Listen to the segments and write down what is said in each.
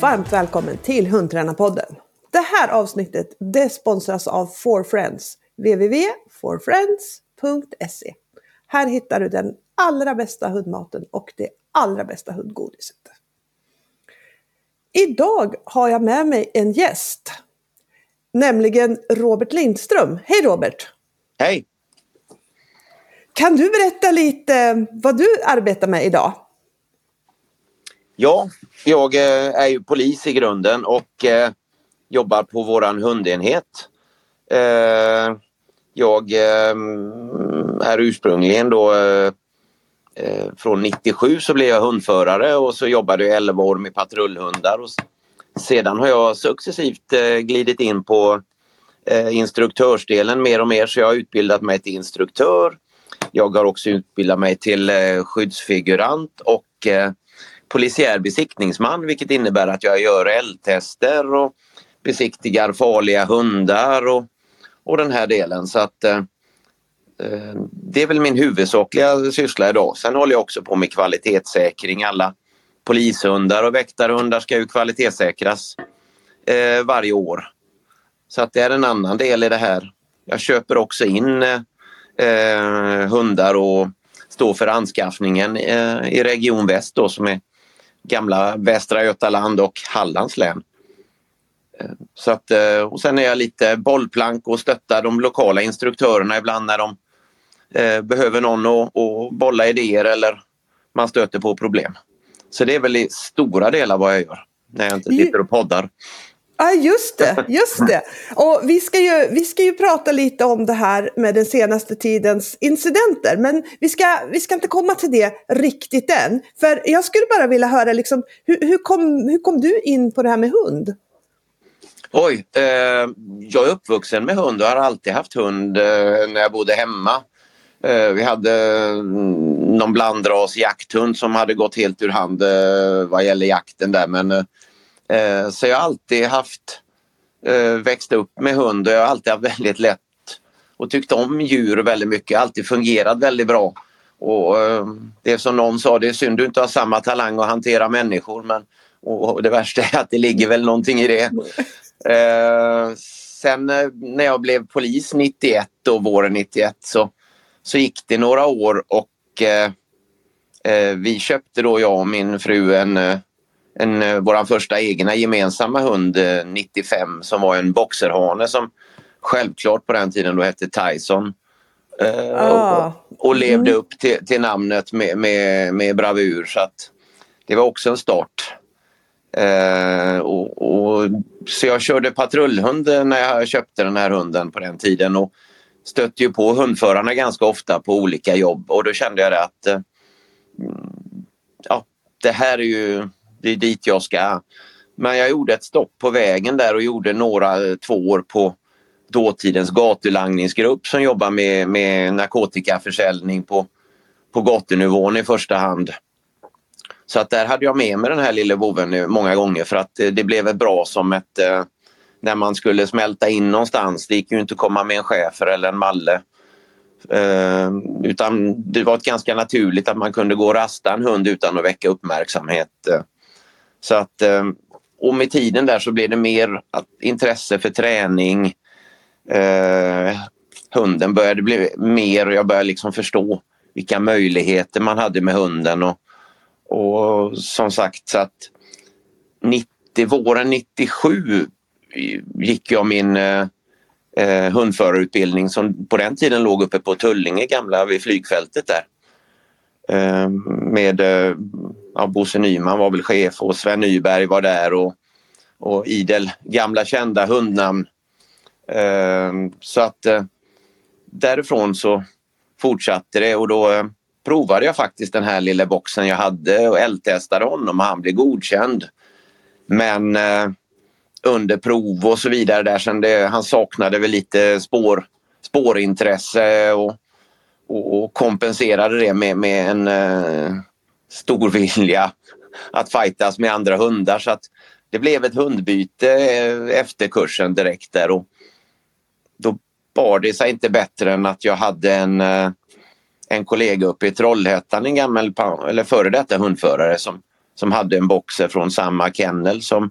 varmt välkommen till Hundtränarpodden. Det här avsnittet det sponsras av For Friends, www.forfriends.se. Här hittar du den allra bästa hundmaten och det allra bästa hundgodiset. Idag har jag med mig en gäst, nämligen Robert Lindström. Hej Robert! Hej! Kan du berätta lite vad du arbetar med idag? Ja, jag eh, är ju polis i grunden och eh, jobbar på våran hundenhet. Eh, jag är ursprungligen då från 97 så blev jag hundförare och så jobbade jag 11 år med patrullhundar. Och sedan har jag successivt glidit in på instruktörsdelen mer och mer så jag har utbildat mig till instruktör. Jag har också utbildat mig till skyddsfigurant och polisiär besiktningsman vilket innebär att jag gör eldtester och besiktigar farliga hundar och, och den här delen. Så att eh, eh, Det är väl min huvudsakliga syssla idag. Sen håller jag också på med kvalitetssäkring. Alla polishundar och väktarhundar ska ju kvalitetssäkras eh, varje år. Så att det är en annan del i det här. Jag köper också in eh, eh hundar och står för anskaffningen eh, i Region Väst då, som är gamla Västra Götaland och Hallands län. Eh, så att, eh, och sen är jag lite bollplank och stöttar de lokala instruktörerna ibland när de eh, behöver någon att, att bolla idéer eller man stöter på problem. Så det är väl i stora delar vad jag gör när jag inte sitter och poddar. Ja, just det. Just det. Och vi ska, ju, vi ska ju prata lite om det här med den senaste tidens incidenter. Men vi ska, vi ska inte komma till det riktigt än. För jag skulle bara vilja höra, liksom, hur, hur, kom, hur kom du in på det här med hund? Oj, eh, jag är uppvuxen med hund och har alltid haft hund eh, när jag bodde hemma. Eh, vi hade mm, någon blandras jakthund som hade gått helt ur hand eh, vad gäller jakten där men eh, så jag har alltid haft eh, växt upp med hund och jag har alltid haft väldigt lätt och tyckt om djur väldigt mycket, alltid fungerat väldigt bra. Och eh, Det är som någon sa, det är synd du inte har samma talang att hantera människor men och det värsta är att det ligger väl någonting i det. Eh, sen eh, när jag blev polis 91 och våren 91 så, så gick det några år och eh, eh, vi köpte då jag och min fru en eh, en, eh, vår första egna gemensamma hund 95 eh, som var en boxerhane som självklart på den tiden då hette Tyson. Eh, ah. och, och, levde mm. upp till, till namnet med, med, med, bravur så att det var också en start. Eh, och, och, så jag körde patrullhund när jag köpte den här hunden på den tiden och stötte ju på hundförarna ganska ofta på olika jobb och då kände jag att eh, ja, det här är ju det är dit jag ska. Men jag gjorde ett stopp på vägen där och gjorde några, två år på dåtidens gatulangningsgrupp som jobbar med, med narkotikaförsäljning på, på gatunivån i första hand. Så att där hade jag med mig den här lille boven många gånger för att eh, det blev bra som ett eh, när man skulle smälta in någonstans. Det gick ju inte att komma med en chefer eller en malle. Eh, utan det var ett ganska naturligt att man kunde gå och rasta en hund utan att väcka uppmärksamhet. Så att, eh, och med tiden där så blev det mer intresse för träning. Eh, hunden började bli mer och jag började liksom förstå vilka möjligheter man hade med hunden. Och, och som sagt så att 90, våren 97 gick jag min eh, eh, hundförarutbildning som på den tiden låg uppe på Tullinge gamla vid flygfältet där. Eh, med eh, ja, Bosse Nyman var väl chef och Sven Nyberg var där och, och idel gamla kända hundnamn. Eh, så att eh, därifrån så fortsatte det och då eh, provade jag faktiskt den här lilla boxen jag hade och eldtestade honom och han blev godkänd. Men eh, under prov och så vidare där sen det, han saknade väl lite spår, spårintresse och, och, och kompenserade det med, med en eh, stor vilja att fightas med andra hundar. Så att det blev ett hundbyte eh, efter kursen direkt där. Och då bar det sig inte bättre än att jag hade en, eh, en kollega uppe i Trollhättan, en gammal eller före detta hundförare som, som hade en boxer från samma kennel som,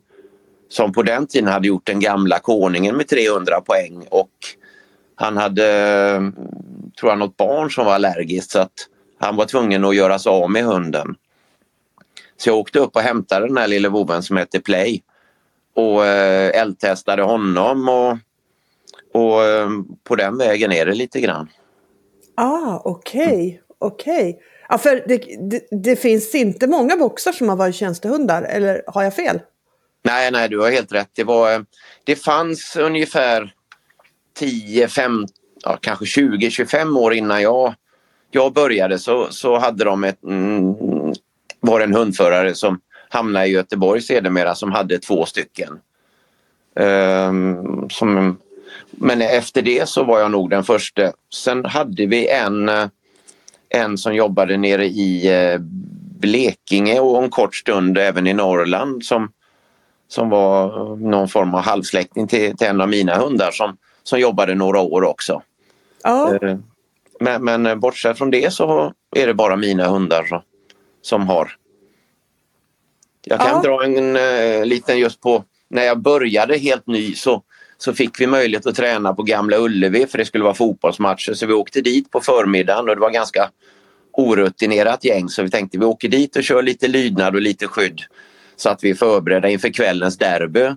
som på den tiden hade gjort den gamla konungen med 300 poäng. Och han hade, eh, tror jag, något barn som var allergiskt. Så att han var tvungen att göra sig av med hunden. Så jag åkte upp och hämtade den här lille vovven som heter Play och eh, eldtestade honom och, och eh, på den vägen är det lite grann. Ah, okej, okay. okej. Okay. Ja, för det, det, det, finns inte många boxar som har varit tjänstehundar, eller har jag fel? Nej, nej, du har helt rätt. Det, var, det fanns ungefär 10, 15, ja, kanske 20, 25 år innan jag, jag började så, så hade de ett, mm, var en hundförare som hamnade i Göteborg sedermera som hade två stycken. Um, som, men efter det så var jag nog den första. Sen hade vi en, en som jobbade nere i eh, Blekinge och en kort stund även i Norrland som, som var någon form av halvsläkting till, till en av mina hundar som, som jobbade några år också. Ja. Men, men bortsett från det så är det bara mina hundar som har jag kan ja. dra en uh, liten just på när jag började helt ny så, så fick vi möjlighet att träna på Gamla Ullevi för det skulle vara fotbollsmatcher så vi åkte dit på förmiddagen och det var ganska orutinerat gäng så vi tänkte vi åker dit och kör lite lydnad och lite skydd så att vi är förberedda inför kvällens derby.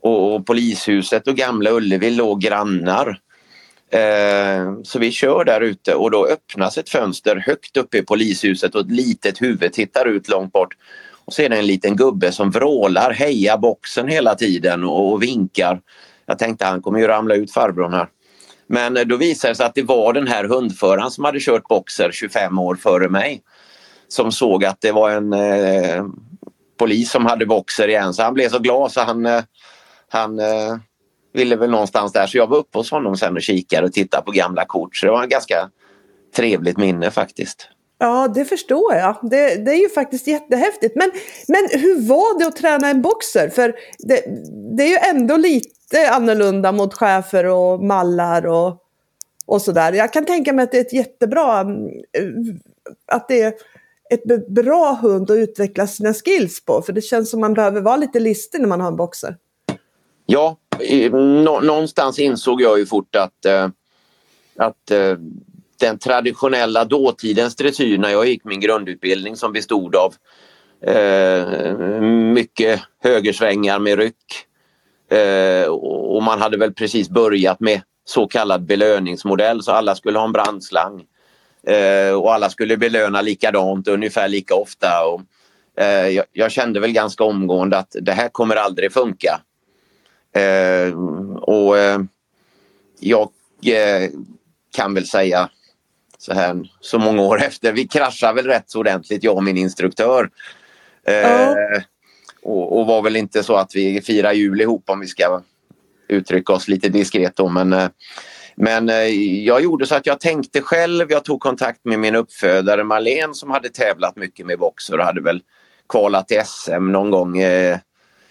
Och, och polishuset och Gamla Ullevi låg grannar. Eh, så vi kör där ute och då öppnas ett fönster högt uppe i polishuset och ett litet huvud tittar ut långt bort. Och så är det en liten gubbe som vrålar heja boxen hela tiden och, och vinkar. Jag tänkte han kommer ju ramla ut farbrorn här. Men eh, då visade det sig att det var den här hundföraren som hade kört boxer 25 år före mig. Som såg att det var en eh, polis som hade boxer igen så han blev så glad så han, eh, han eh, ville väl någonstans där. Så jag var uppe hos honom sen och kikade och tittade på gamla kort. Så det var ett ganska trevligt minne faktiskt. Ja, det förstår jag. Det, det, är ju faktiskt jättehäftigt. Men, men hur var det att träna en boxer? För det, det är ju ändå lite annorlunda mot chefer och mallar och, och sådär. Jag kan tänka mig att det är ett jättebra, mm, att det är ett bra hund att utveckla sina skills på. För det känns som man behöver vara lite listig när man har en boxer. Ja, någonstans insåg jag ju fort att, eh, att eh, den traditionella dåtidens dressyr när jag gick min grundutbildning som bestod av eh, mycket högersvängar med ryck. Eh, och man hade väl precis börjat med så kallad belöningsmodell så alla skulle ha en brandslang. Eh, och alla skulle belöna likadant ungefär lika ofta. Och, eh, jag, jag, kände väl ganska omgående att det här kommer aldrig funka. Eh, och eh, jag kan väl säga så här så många år efter. Vi kraschade väl rätt så ordentligt jag och min instruktör. Eh, och, och, var väl inte så att vi firar jul ihop om vi ska uttrycka oss lite diskret då men eh, men eh, jag gjorde så att jag tänkte själv. Jag tog kontakt med min uppfödare Marlene som hade tävlat mycket med boxer och hade väl kvalat till SM någon gång eh,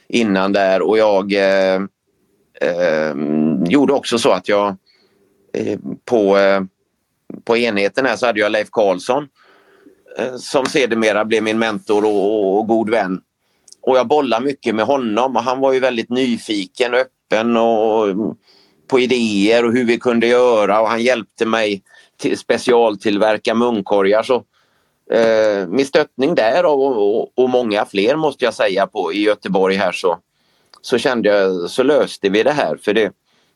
innan där och jag eh, eh, gjorde också så att jag eh, på eh, på enheten här så hade jag Leif Karlsson eh, som sedermera blev min mentor och, och, god vän. Och jag bollade mycket med honom och han var ju väldigt nyfiken och öppen och, på idéer och hur vi kunde göra och han hjälpte mig till specialtillverka munkorgar. Så, eh, med stöttning där och, och, och, många fler måste jag säga på i Göteborg här så, så kände jag så löste vi det här. För det,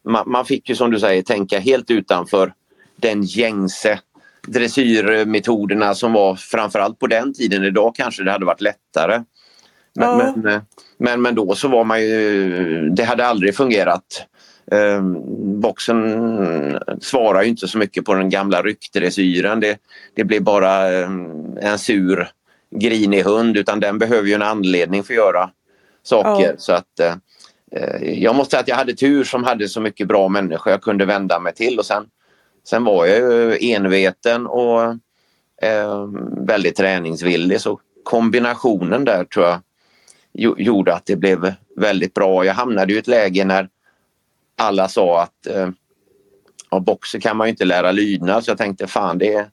man, man fick ju som du säger tänka helt utanför den gängse dressyrmetoderna som var framförallt på den tiden. Idag kanske det hade varit lättare. Men, ja. men, eh, men, men, då så var man ju, det hade aldrig fungerat. Eh, boxen svarar ju inte så mycket på den gamla ryckdressyren. Det, det blir bara eh, en sur grinig hund utan den behöver ju en anledning för att göra saker. Ja. Så att, eh, jag måste säga att jag hade tur som hade så mycket bra människor jag kunde vända mig till och sen Sen var jag ju enveten och eh, väldigt träningsvillig så kombinationen där tror jag gjorde att det blev väldigt bra. Jag hamnade i ett läge när alla sa att eh, av boxer kan man ju inte lära lydnad så jag tänkte fan det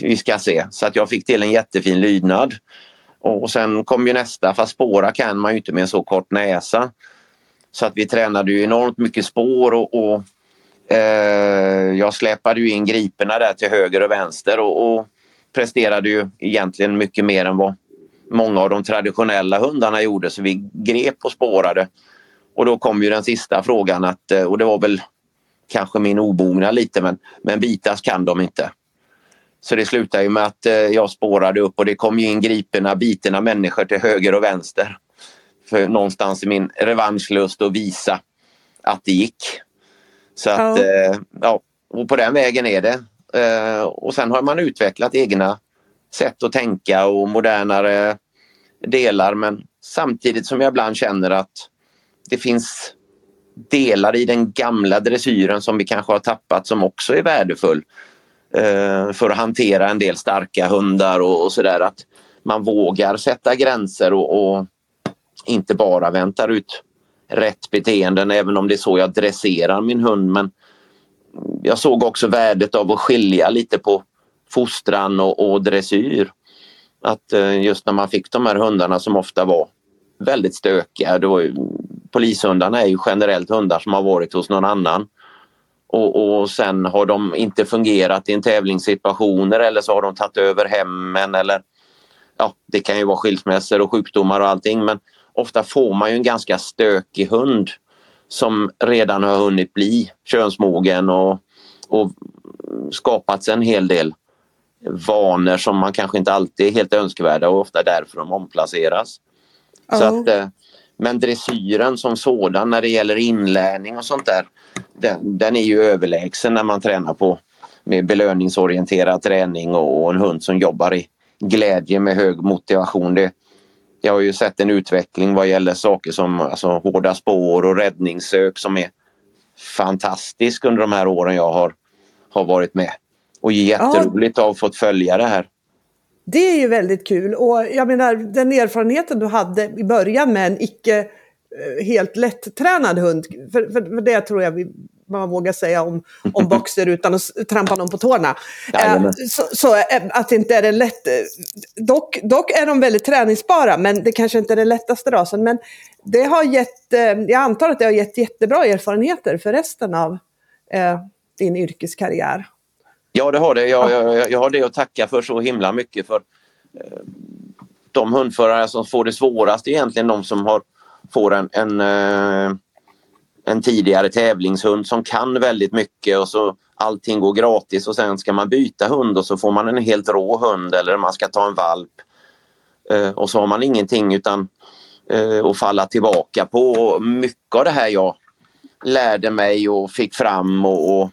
vi ska se. Så att jag fick till en jättefin lydnad Och sen kom ju nästa, fast spåra kan man ju inte med en så kort näsa. Så att vi tränade ju enormt mycket spår och, och eh, jag släpade ju in griporna där till höger och vänster och, och presterade ju egentligen mycket mer än vad många av de traditionella hundarna gjorde så vi grep och spårade. Och då kom ju den sista frågan att, eh, och det var väl kanske min obogna lite men, men bitas kan de inte. Så det slutade ju med att eh, jag spårade upp och det kom ju in griporna, bitna människor till höger och vänster. För någonstans i min revanschlust att visa att det gick. Så att, ja. ja och på den vägen är det. Och sen har man utvecklat egna sätt att tänka och modernare delar men samtidigt som jag ibland känner att det finns delar i den gamla dressyren som vi kanske har tappat som också är värdefull eh, för att hantera en del starka hundar och, och sådär. Att man vågar sätta gränser och, och, inte bara väntar ut rätt beteenden även om det är så jag dresserar min hund. Men jag såg också värdet av att skilja lite på fostran och, och dressyr. Att eh, just när man fick de här hundarna som ofta var väldigt stökiga. Då, polishundarna är ju generellt hundar som har varit hos någon annan. Och, och sen har de inte fungerat i en tävlingssituationer eller så har de tagit över hemmen eller ja, det kan ju vara skilsmässor och sjukdomar och allting men ofta får man ju en ganska stökig hund som redan har hunnit bli könsmogen och, och skapats en hel del vanor som man kanske inte alltid är helt önskvärda och ofta därför de omplaceras. Så att, eh, men dressyren som sådan när det gäller inlärning och sånt där den, den är ju överlägsen när man tränar på med belöningsorienterad träning och, och en hund som jobbar i glädje med hög motivation. Det, jag har ju sett en utveckling vad gäller saker som alltså, hårda spår och räddningssök som är fantastisk under de här åren jag har, har varit med. Och jätteroligt att ha fått följa det här. Det är ju väldigt kul och jag menar den erfarenheten du hade i början med en icke eh, helt lättränad hund, för, för, för det tror jag vi, man vågar säga om, om boxer utan att trampa någon på tårna. Eh, så, så, eh, att inte är det lätt. Dock, dock är de väldigt träningsbara, men det kanske inte är den lättaste rasen. Men det har gett, jag antar att det har gett jättebra erfarenheter för resten av eh, din yrkeskarriär. Ja, det har det. Jag, jag, jag har det att tacka för så himla mycket. för eh, De hundförare som får det svårast är egentligen de som har, får en, en, eh, en tidigare tävlingshund som kan väldigt mycket och så allting går gratis och sen ska man byta hund och så får man en helt rå hund eller man ska ta en valp. Eh, och så har man ingenting utan att falla tillbaka på. Mycket av det här jag lärde mig och fick fram och, och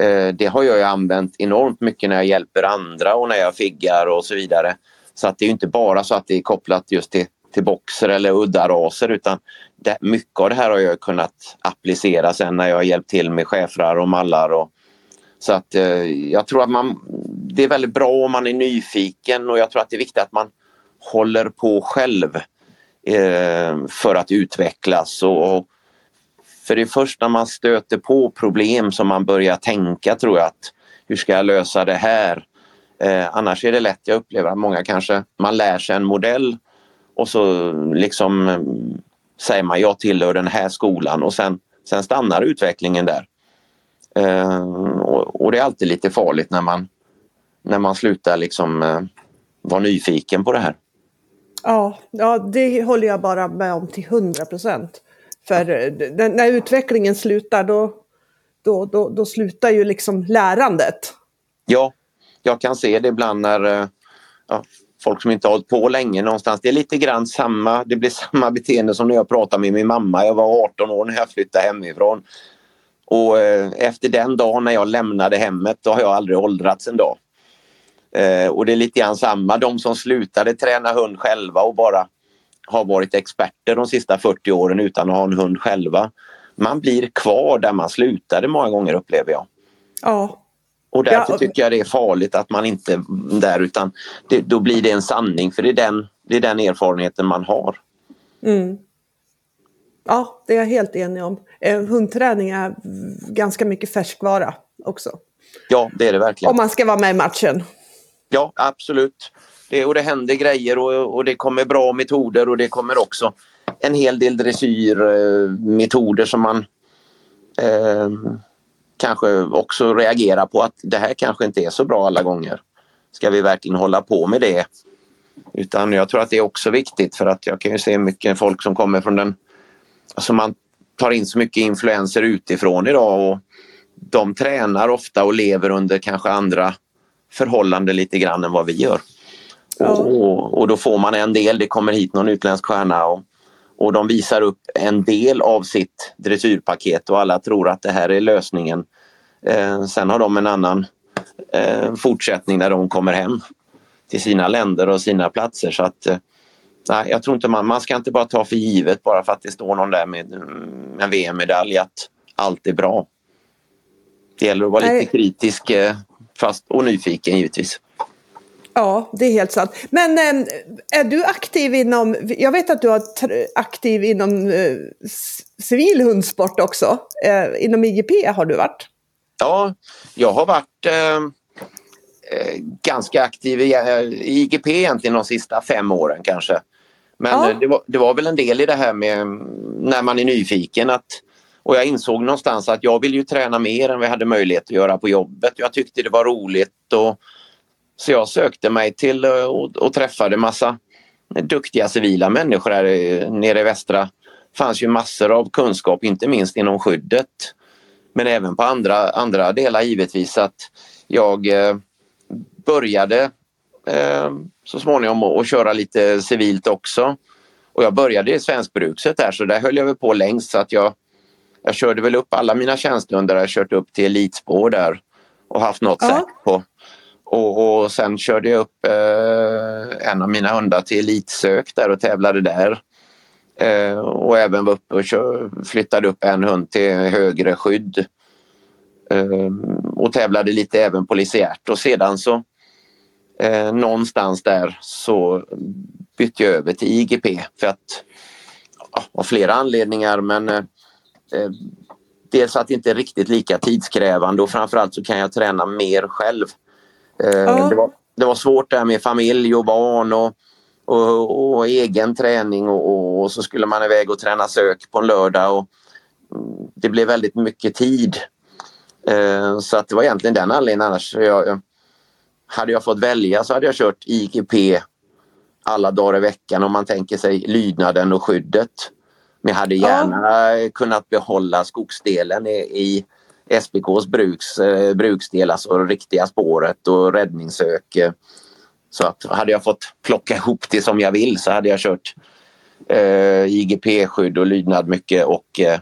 Eh, det har jag använt enormt mycket när jag hjälper andra och när jag figgar och så vidare. Så att det är inte bara så att det är kopplat just till, till boxer eller udda raser utan det, mycket av det här har jag kunnat applicera sen när jag har hjälpt till med schäfrar och mallar. Och, så att eh, jag tror att man, det är väldigt bra om man är nyfiken och jag tror att det är viktigt att man håller på själv eh, för att utvecklas och, och för det är först när man stöter på problem som man börjar tänka tror jag att hur ska jag lösa det här? Eh, annars är det lätt, jag upplever att många kanske, man lär sig en modell och så liksom eh, säger man jag tillhör den här skolan och sen, sen stannar utvecklingen där. Eh, och, och, det är alltid lite farligt när man, när man slutar liksom eh, vara nyfiken på det här. Ja, ja, det håller jag bara med om till hundra procent. För eh, när utvecklingen slutar då, då, då, då slutar ju liksom lärandet. Ja, jag kan se det ibland när eh, ja, folk som inte har hållit på länge någonstans. Det är lite grann samma, det blir samma beteende som när jag pratade med min mamma. Jag var 18 år när jag flyttade hemifrån. Och eh, efter den dagen när jag lämnade hemmet då har jag aldrig åldrats en dag. Eh, och det är lite grann samma, de som slutade träna hund själva och bara har varit experter de sista 40 åren utan att ha en hund själva. Man blir kvar där man slutade många gånger upplever jag. Ja. Och därför ja. tycker jag det är farligt att man inte är där utan det, då blir det en sanning för det är den, det är den erfarenheten man har. Mm. Ja, det är jag helt enig om. Eh, hundträning är ganska mycket färskvara också. Ja, det är det verkligen. Om man ska vara med i matchen. Ja, absolut. Det, och det händer grejer och, och det kommer bra metoder och det kommer också en hel del dressyrmetoder som man eh, kanske också reagerar på att det här kanske inte är så bra alla gånger. Ska vi verkligen hålla på med det? Utan jag tror att det är också viktigt för att jag kan ju se mycket folk som kommer från den... Alltså man tar in så mycket influenser utifrån idag och de tränar ofta och lever under kanske andra förhållanden lite grann än vad vi gör. Ja. Och, och, då får man en del, det kommer hit någon utländsk stjärna och, och de visar upp en del av sitt dressyrpaket och alla tror att det här är lösningen. Eh, sen har de en annan eh, fortsättning när de kommer hem till sina länder och sina platser. Så att, eh, nej, jag tror inte man, man ska inte bara ta för givet bara för att det står någon där med en VM-medalj att allt är bra. Det gäller att vara nej. lite kritisk eh, fast, och nyfiken givetvis. Ja, det är helt sant. Men eh, är du aktiv inom, jag vet att du är aktiv inom eh, civil hundsport också. Eh, inom IGP har du varit? Ja, jag har varit eh, ganska aktiv i, i, IGP egentligen de sista fem åren kanske. Men ja. det, var, det var väl en del i det här med när man är nyfiken att och jag insåg någonstans att jag vill ju träna mer än jag hade möjlighet att göra på jobbet. Jag tyckte det var roligt och så jag sökte mig till eh, och, och träffade massa duktiga civila människor här nere i västra. Det fanns ju massor av kunskap, inte minst inom skyddet. Men även på andra, andra delar givetvis att jag eh, började eh, så småningom att köra lite civilt också. Och jag började i Svenskbrukset där så där höll jag på längst så att jag, jag körde väl upp alla mina tjänsteundar, jag kört upp till elitspår där och haft något ja. sätt på och, och sen körde jag upp eh, en av mina hundar till elitsök där och tävlade där. Eh, och även var uppe och kör, flyttade upp en hund till högre skydd. Eh, och tävlade lite även polisiärt och sedan så eh, någonstans där så bytte jag över till IGP för att ja, av flera anledningar men eh, eh, dels att det inte är riktigt lika tidskrävande och framförallt så kan jag träna mer själv. Eh, ja. Det, var, det var svårt där med familj och barn och, och, och egen träning och, och, så skulle man iväg och träna sök på en lördag. Och mm, det blev väldigt mycket tid. Eh, så att det var egentligen den anledningen annars. Jag, hade jag fått välja så hade jag kört IGP alla dagar i veckan om man tänker sig lydnaden och skyddet. Men jag hade gärna ja. kunnat behålla skogsdelen i, i SBKs bruks, eh, bruksdel, alltså riktiga spåret och räddningssök. Så att hade jag fått plocka ihop det som jag vill så hade jag kört eh, IGP-skydd och lydnad mycket och, eh,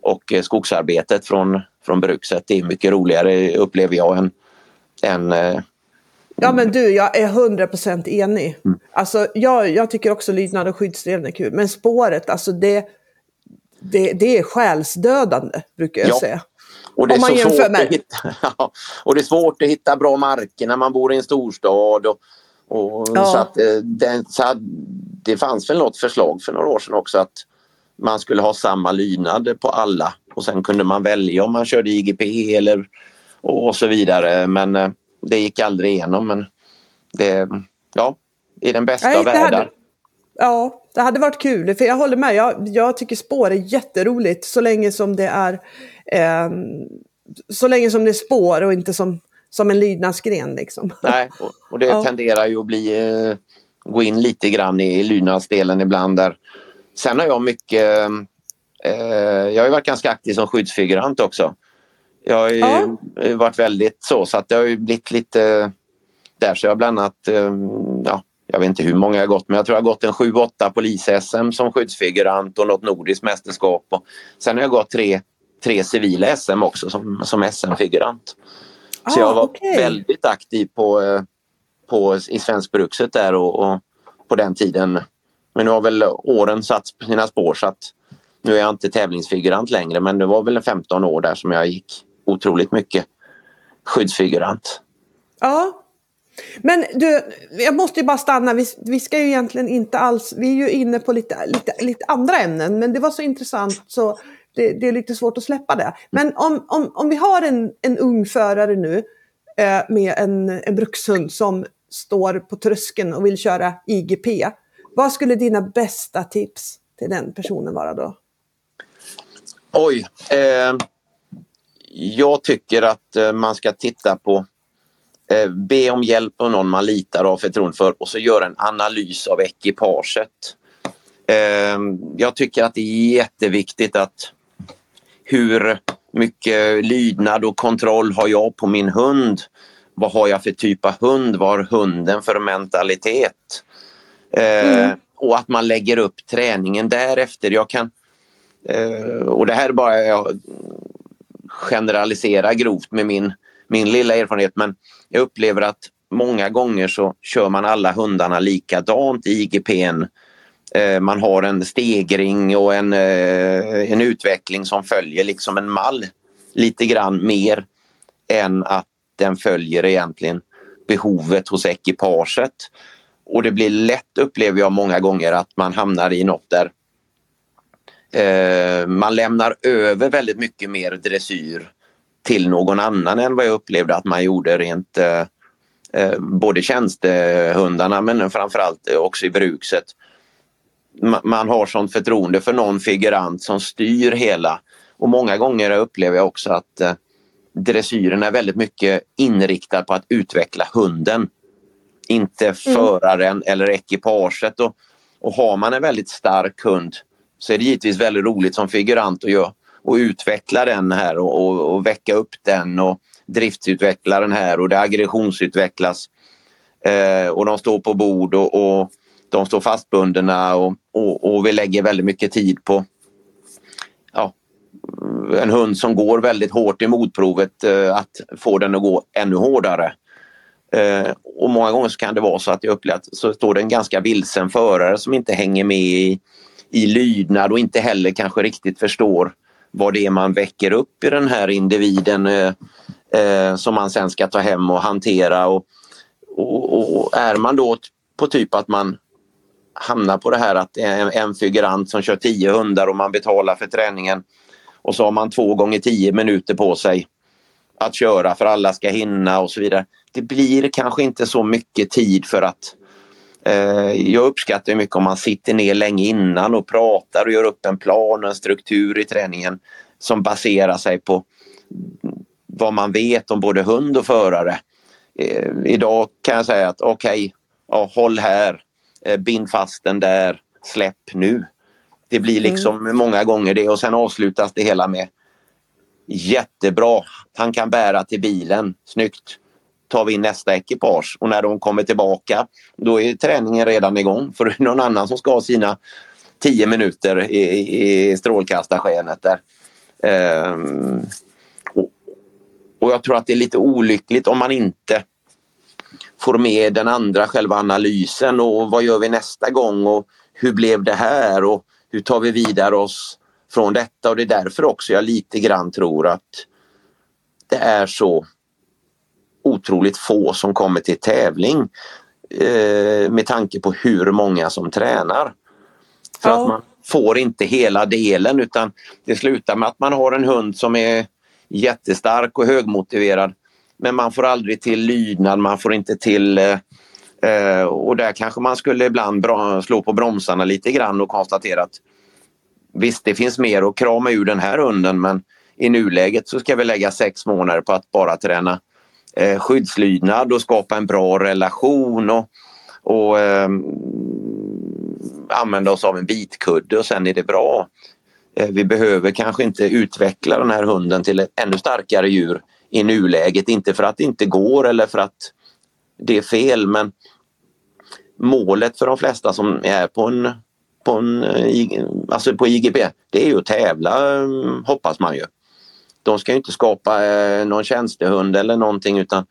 och skogsarbetet från, från brukset. Det är mycket roligare upplever jag än, än eh, Ja men du, jag är 100% enig. Mm. Alltså, jag, jag tycker också lydnad och skyddsdelen är kul. Men spåret, alltså det, det, det är själsdödande brukar jag ja. säga. Och det, är så svårt att hitta, och det är svårt att hitta bra marker när man bor i en storstad. Och, och ja. så att, eh, det, så att, det fanns väl något förslag för några år sedan också att man skulle ha samma lydnad på alla och sen kunde man välja om man körde IGP eller och så vidare men eh, det gick aldrig igenom. Men det, ja, i den bästa Nej, av världar. Ja, det hade varit kul. För jag håller med. Jag, jag tycker spår är jätteroligt så länge som det är eh, så länge som det är spår och inte som, som en lydnadsgren. Liksom. Nej, och, och det ja. tenderar ju att bli, eh, gå in lite grann i lydnadsdelen ibland. Där. Sen har jag mycket, eh, jag har varit ganska aktiv som skyddsfigurant också. Jag har ja. varit väldigt så, så att det har blivit lite där. Så jag har bland annat, eh, ja, jag vet inte hur många jag har gått, men jag tror jag har gått en 7-8 polis-SM som skyddsfigurant och något nordiskt mästerskap. Och sen har jag gått tre, tre civila SM också som, som SM-figurant. Så ah, jag var okay. väldigt aktiv på, eh, på, i Svenskbrukset där och, och, på den tiden. Men nu har väl åren satt sina spår så att nu är jag inte tävlingsfigurant längre men det var väl 15 år där som jag gick otroligt mycket skyddsfigurant. Ja, men du, jag måste ju bara stanna. Vi, vi ska ju egentligen inte alls, vi är ju inne på lite, lite, lite andra ämnen, men det var så intressant så det, det är lite svårt att släppa det. Men om, om, om vi har en, en ung förare nu eh, med en, en brukshund som, står på tröskeln och vill köra IGP. Vad skulle dina bästa tips till den personen vara då? Oj. Eh, jag tycker att eh, man ska titta på eh, be om hjälp av någon man litar av förtroende för och så göra en analys av ekipaget. Eh, jag tycker att det är jätteviktigt att hur mycket lydnad och kontroll har jag på min hund? Vad har jag för typ av hund? Vad har hunden för mentalitet? Eh, mm. Och att man lägger upp träningen därefter. Jag kan, eh, och det här är bara jag generalisera grovt med min, min lilla erfarenhet men jag upplever att många gånger så kör man alla hundarna likadant i IGPn. Eh, man har en stegring och en, eh, en utveckling som följer liksom en mall lite grann mer än att den följer egentligen behovet hos ekipaget. Och det blir lätt, upplever jag många gånger, att man hamnar i något där eh, man lämnar över väldigt mycket mer dressyr till någon annan än vad jag upplevde att man gjorde rent eh, eh både tjänstehundarna men framförallt också i brukset. Man har sånt förtroende för någon figurant som styr hela och många gånger upplever jag också att eh, dressyren är väldigt mycket inriktad på att utveckla hunden. Inte mm. föraren eller ekipaget. Och, och har man en väldigt stark hund så är det givetvis väldigt roligt som figurant att göra och utveckla den här och, och, och väcka upp den och driftsutveckla den här och det aggressionsutvecklas. Eh, och de står på bord och, och de står fastbundna och, och, och vi lägger väldigt mycket tid på ja, en hund som går väldigt hårt i motprovet eh, att få den att gå ännu hårdare. Eh, och många gånger så kan det vara så att jag upplever att så står det en ganska vilsen förare som inte hänger med i, i lydnad och inte heller kanske riktigt förstår vad det är man väcker upp i den här individen eh, eh, som man sen ska ta hem och hantera. Och, och, och, är man då på typ att man hamnar på det här att det är en, figurant som kör tio hundar och man betalar för träningen och så har man två gånger tio minuter på sig att köra för alla ska hinna och så vidare. Det blir kanske inte så mycket tid för att eh, jag uppskattar mycket om man sitter ner länge innan och pratar och gör upp en plan och en struktur i träningen som baserar sig på vad man vet om både hund och förare. Eh, idag kan jag säga att okej, okay, ja, håll här, bind fast den där, släpp nu. Det blir mm. liksom mm. många gånger det och sen avslutas det hela med jättebra, han kan bära till bilen, snyggt. Tar vi in nästa ekipage och när de kommer tillbaka då är träningen redan igång för det är någon annan som ska ha sina tio minuter i, i strålkastarskenet där. Ehm, och, och jag tror att det är lite olyckligt om man inte får med den andra själva analysen och vad gör vi nästa gång och hur blev det här och hur tar vi vidare oss från detta och det är därför också jag lite grann tror att det är så otroligt få som kommer till tävling eh, med tanke på hur många som tränar. För ja. att man får inte hela delen utan det slutar med att man har en hund som är jättestark och högmotiverad men man får aldrig till lydnad, man får inte till eh, eh och där kanske man skulle ibland slå på bromsarna lite grann och konstatera att Visst, det finns mer att krama ur den här hunden men i nuläget så ska vi lägga sex månader på att bara träna eh, skyddslydnad och skapa en bra relation och, och eh, använda oss av en bitkudde och sen är det bra. Eh, vi behöver kanske inte utveckla den här hunden till ett ännu starkare djur i nuläget. Inte för att det inte går eller för att det är fel men målet för de flesta som är på en på, en, eh, alltså på IGP, det är ju att tävla mm, hoppas man ju. De ska inte skapa eh, någon tjänstehund eller någonting utan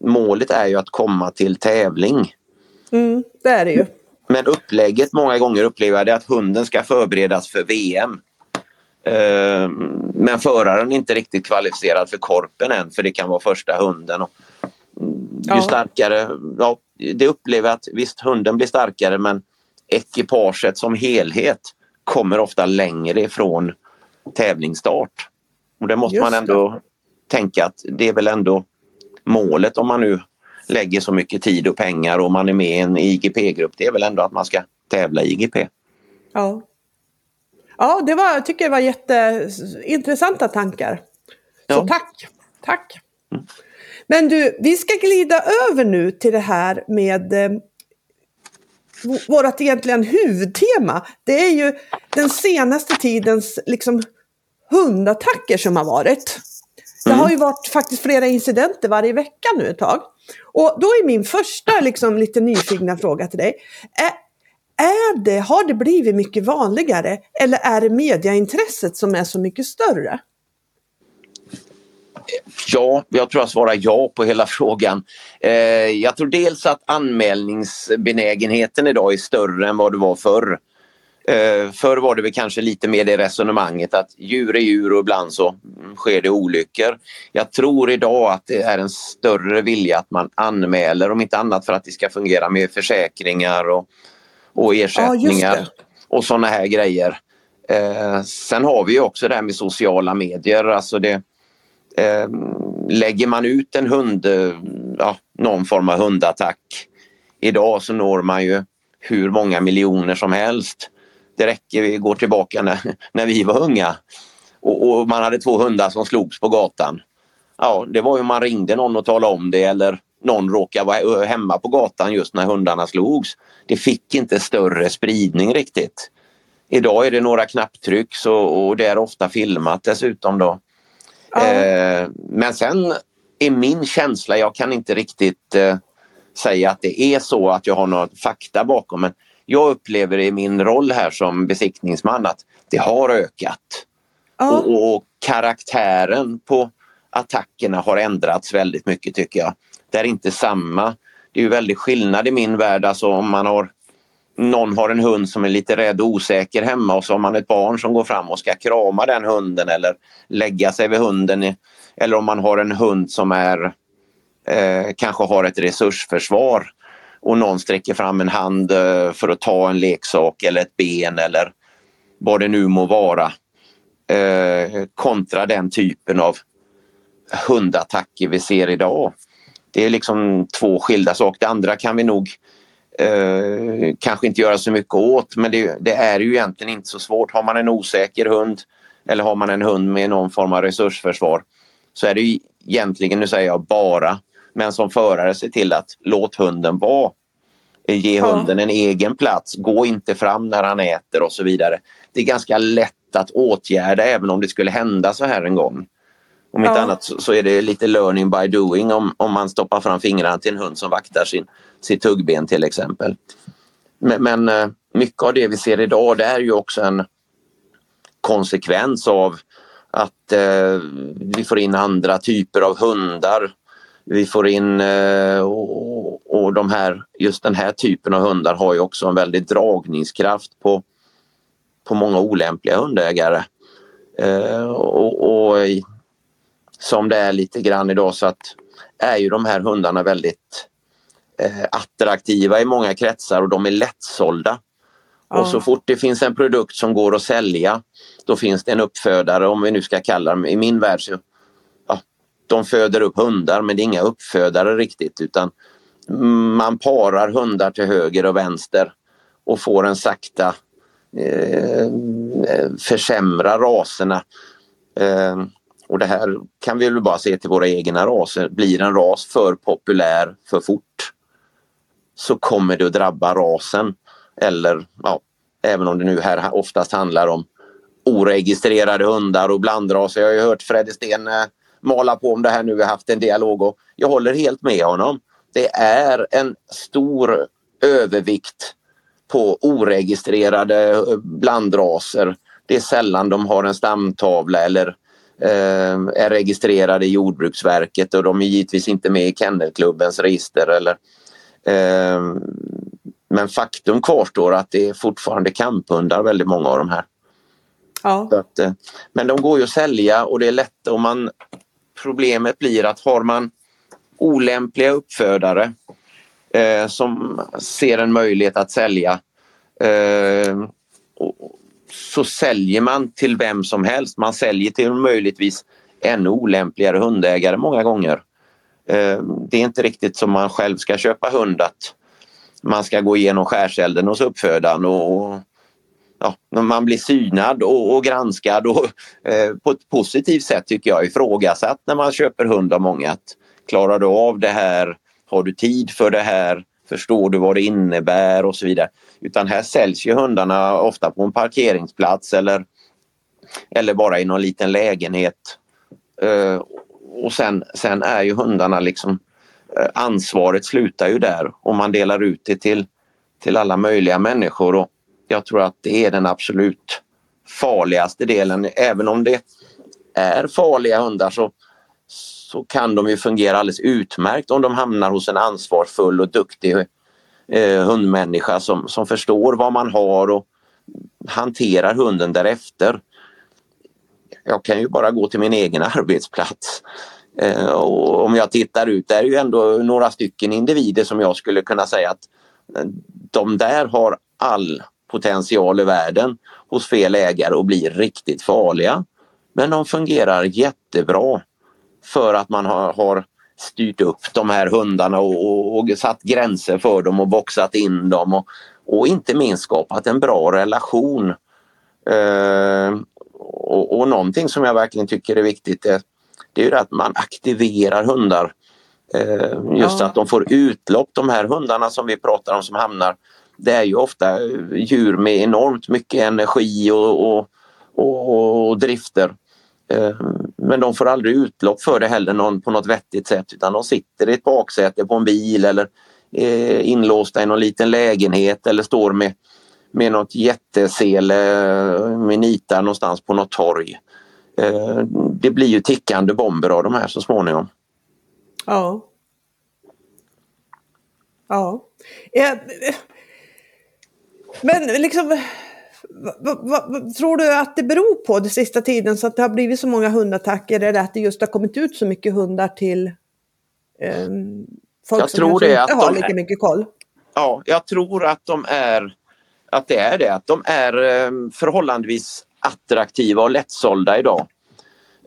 målet är ju att komma till tävling. Mm, det är det ju. Men upplägget många gånger upplever jag det att hunden ska förberedas för VM. Eh, men föraren är inte riktigt kvalificerad för korpen än för det kan vara första hunden. Och ju ja. starkare, ja, det upplever jag att visst hunden blir starkare men ekipaget som helhet kommer ofta längre ifrån tävlingsstart. Och det måste Just man ändå det. tänka att det är väl ändå målet om man nu lägger så mycket tid och pengar och man är med i en IGP-grupp, det är väl ändå att man ska tävla i IGP. Ja. Ja, det var, jag tycker det var jätteintressanta tankar. Så ja. tack! Tack! Mm. Men du, vi ska glida över nu till det här med eh, vårt egentligen huvudtema. Det är ju den senaste tidens liksom, hundattacker som har varit. Det har ju mm. varit faktiskt flera incidenter varje vecka nu ett tag. Och då är min första liksom, lite nyfikna fråga till dig. Är, är det, har det blivit mycket vanligare eller är det mediaintresset som är så mycket större? Ja, jag tror jag svarar ja på hela frågan. Eh, jag tror dels att anmälningsbenägenheten idag är större än vad det var förr. Eh, förr var det väl kanske lite mer det resonemanget att djur är djur och ibland så sker det olyckor. Jag tror idag att det är en större vilja att man anmäler om inte annat för att det ska fungera med försäkringar och, och ersättningar ja, och sådana här grejer. Eh, sen har vi också det här med sociala medier. Alltså det, eh, lägger man ut en hund, ja, någon form av hundattack idag så når man ju hur många miljoner som helst. Det räcker, vi går tillbaka när, när vi var unga och, och, man hade två hundar som slogs på gatan. Ja, det var ju man ringde någon och talade om det eller någon råkade vara hemma på gatan just när hundarna slogs. Det fick inte större spridning riktigt. Idag är det några knapptryck så, och det är ofta filmat dessutom då. Ja. Eh, men sen är min känsla, jag kan inte riktigt eh, säga att det är så att jag har något fakta bakom men jag upplever i min roll här som besiktningsman att det har ökat. Ja. Och, och, karaktären på attackerna har ändrats väldigt mycket tycker jag. Det är inte samma. Det är ju väldigt skillnad i min värld alltså om man har någon har en hund som är lite rädd och osäker hemma och så har man ett barn som går fram och ska krama den hunden eller lägga sig vid hunden. Eller om man har en hund som är eh, kanske har ett resursförsvar och någon sträcker fram en hand eh, för att ta en leksak eller ett ben eller vad det nu må vara. Eh, kontra den typen av hundattacker vi ser idag. Det är liksom två skilda saker. Det andra kan vi nog eh, kanske inte göra så mycket åt men det, det, är ju egentligen inte så svårt. Har man en osäker hund eller har man en hund med någon form av resursförsvar så är det ju egentligen, nu säger jag bara, men som förare se till att låt hunden vara. Ge hunden en egen plats, gå inte fram när han äter och så vidare. Det är ganska lätt att åtgärda även om det skulle hända så här en gång. Om inte ja. annat så, så, är det lite learning by doing om, om man stoppar fram fingrarna till en hund som vaktar sin, sitt tuggben till exempel. Men, men eh, mycket av det vi ser idag det är ju också en konsekvens av att eh, vi får in andra typer av hundar. Vi får in eh, och, och de här, just den här typen av hundar har ju också en väldig dragningskraft på, på många olämpliga hundägare. Eh, och, och som det är lite grann idag så att är ju de här hundarna väldigt eh, attraktiva i många kretsar och de är lättsålda. Ja. Och så fort det finns en produkt som går att sälja då finns det en uppfödare om vi nu ska kalla dem, i min värld så ja, de föder upp hundar men det är inga uppfödare riktigt utan man parar hundar till höger och vänster och får en sakta eh, försämra raserna. Eh, och det här kan vi väl bara se till våra egna raser. Blir en ras för populär för fort så kommer det att drabba rasen. Eller ja, även om det nu här oftast handlar om oregistrerade hundar och blandraser. Jag har ju hört Fredde Sten eh, mala på om det här nu. Vi har haft en dialog och jag håller helt med honom. Det är en stor övervikt på oregistrerade eh, blandraser. Det är sällan de har en stamtavla eller är registrerade i Jordbruksverket och de är givetvis inte med i Kennelklubbens register. Eller, eh, men faktum kvarstår att det är fortfarande kamphundar väldigt många av de här. Ja. Att, eh, men de går ju att sälja och det är lätt om man Problemet blir att har man olämpliga uppfödare eh, som ser en möjlighet att sälja eh, och, så säljer man till vem som helst. Man säljer till möjligtvis ännu olämpligare hundägare många gånger. Eh, det är inte riktigt som man själv ska köpa hund att man ska gå igenom skärselden hos uppfödaren och ja, man blir synad och, och granskad och eh, på ett positivt sätt tycker jag ifrågasatt när man köper hund av många. Att, klarar du av det här? Har du tid för det här? Förstår du vad det innebär och så vidare. Utan här säljs ju hundarna ofta på en parkeringsplats eller, eller bara i någon liten lägenhet. Eh, och sen, sen är ju hundarna liksom eh, ansvaret slutar ju där och man delar ut det till, till alla möjliga människor. Och jag tror att det är den absolut farligaste delen. Även om det är farliga hundar så, så kan de ju fungera alldeles utmärkt om de hamnar hos en ansvarsfull och duktig eh, hundmänniska som, som förstår vad man har och hanterar hunden därefter. Jag kan ju bara gå till min egen arbetsplats. Eh, och om jag tittar ut, där är ju ändå några stycken individer som jag skulle kunna säga att eh, de där har all potential i världen hos fel ägare och blir riktigt farliga. Men de fungerar jättebra för att man har, har styrt upp de här hundarna och, och, och, satt gränser för dem och boxat in dem och, och inte minst skapat en bra relation. Eh, och, och någonting som jag verkligen tycker är viktigt är, det är att man aktiverar hundar. Eh, just ja. att de får utlopp, de här hundarna som vi pratar om som hamnar det är ju ofta djur med enormt mycket energi och, och, och, och drifter. Eh, men de får aldrig utlopp för det heller någon, på något vettigt sätt utan de sitter i ett baksäte på en bil eller eh, inlåsta i någon liten lägenhet eller står med, med något jättesele eh, med nitar någonstans på något torg. Eh, det blir ju tickande bomber av de här så småningom. Ja. Ja. Eh, men liksom, vad, vad, tror du att det beror på den sista tiden så att det har blivit så många hundattacker? Eller att det just har kommit ut så mycket hundar till eh, folk jag som tror det inte har de lika mycket koll? Ja, jag tror att de är att det är det, att de är eh, förhållandevis attraktiva och lättsålda idag.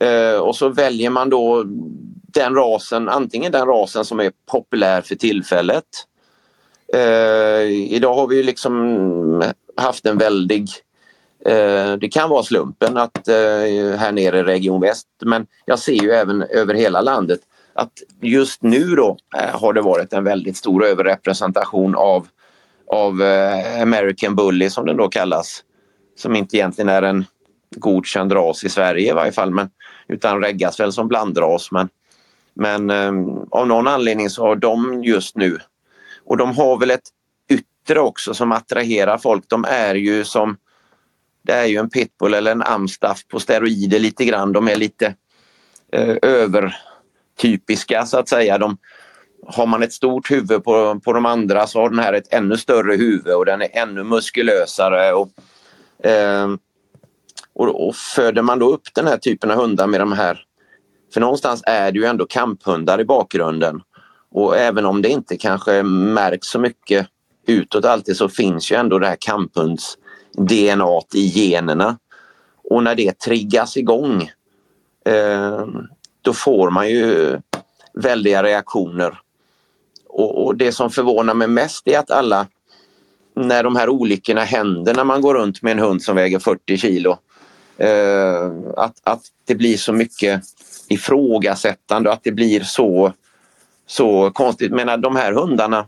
Eh, och så väljer man då den rasen, antingen den rasen som är populär för tillfället Eh, idag har vi liksom haft en väldig eh, det kan vara slumpen att eh, här nere i Region Väst men jag ser ju även över hela landet att just nu då eh, har det varit en väldigt stor överrepresentation av, av eh, American Bully som den då kallas. Som inte egentligen är en godkänd ras i Sverige i varje fall men, utan reggas väl som blandras men, men eh, av någon anledning så har de just nu och de har väl ett yttre också som attraherar folk. De är ju som det är ju en pitbull eller en amstaff på steroider lite grann. De är lite eh, övertypiska så att säga. De, har man ett stort huvud på, på de andra så har den här ett ännu större huvud och den är ännu muskulösare. Och, eh, och, och föder man då upp den här typen av hundar med de här, för någonstans är det ju ändå kamphundar i bakgrunden. Och även om det inte kanske märks så mycket utåt alltid så finns ju ändå det här kamphunds DNA i generna. Och när det triggas igång eh, då får man ju väldiga reaktioner. Och, och, det som förvånar mig mest är att alla, när de här olyckorna händer när man går runt med en hund som väger 40 kilo, eh, att, att det blir så mycket ifrågasättande och att det blir så så konstigt. Men de här hundarna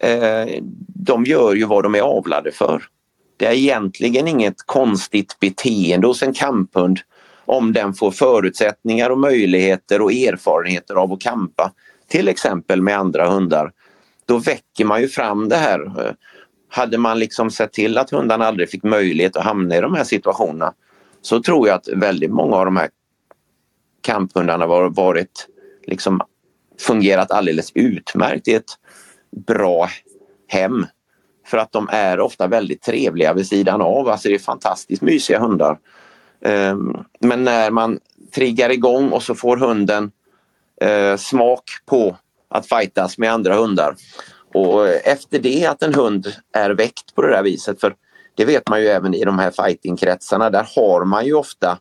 eh, de gör ju vad de är avlade för. Det är egentligen inget konstigt beteende hos en kamphund om den får förutsättningar och möjligheter och erfarenheter av att kampa till exempel med andra hundar. Då väcker man ju fram det här. Eh, hade man liksom sett till att hundarna aldrig fick möjlighet att hamna i de här situationerna så tror jag att väldigt många av de här kamphundarna har varit liksom fungerat alldeles utmärkt i ett bra hem. För att de är ofta väldigt trevliga vid sidan av. Alltså det är fantastiskt mysiga hundar. Ehm, men när man triggar igång och så får hunden eh, smak på att fightas med andra hundar. Och eh, efter det att en hund är väckt på det där viset, för det vet man ju även i de här fightingkretsarna, där har man ju ofta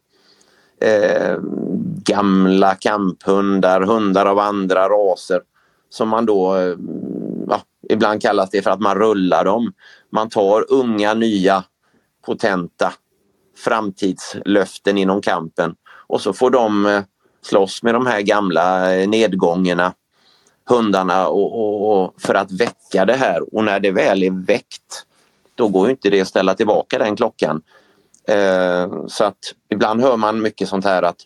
eh, gamla kamphundar, hundar av andra raser som man då, eh, ja, ibland kallas det för att man rullar dem. Man tar unga, nya, potenta framtidslöften inom kampen och så får de eh, slåss med de här gamla eh, nedgångarna hundarna och, och, och, för att väcka det här och när det väl är väckt då går inte det att ställa tillbaka den klockan. Eh, så att ibland hör man mycket sånt här att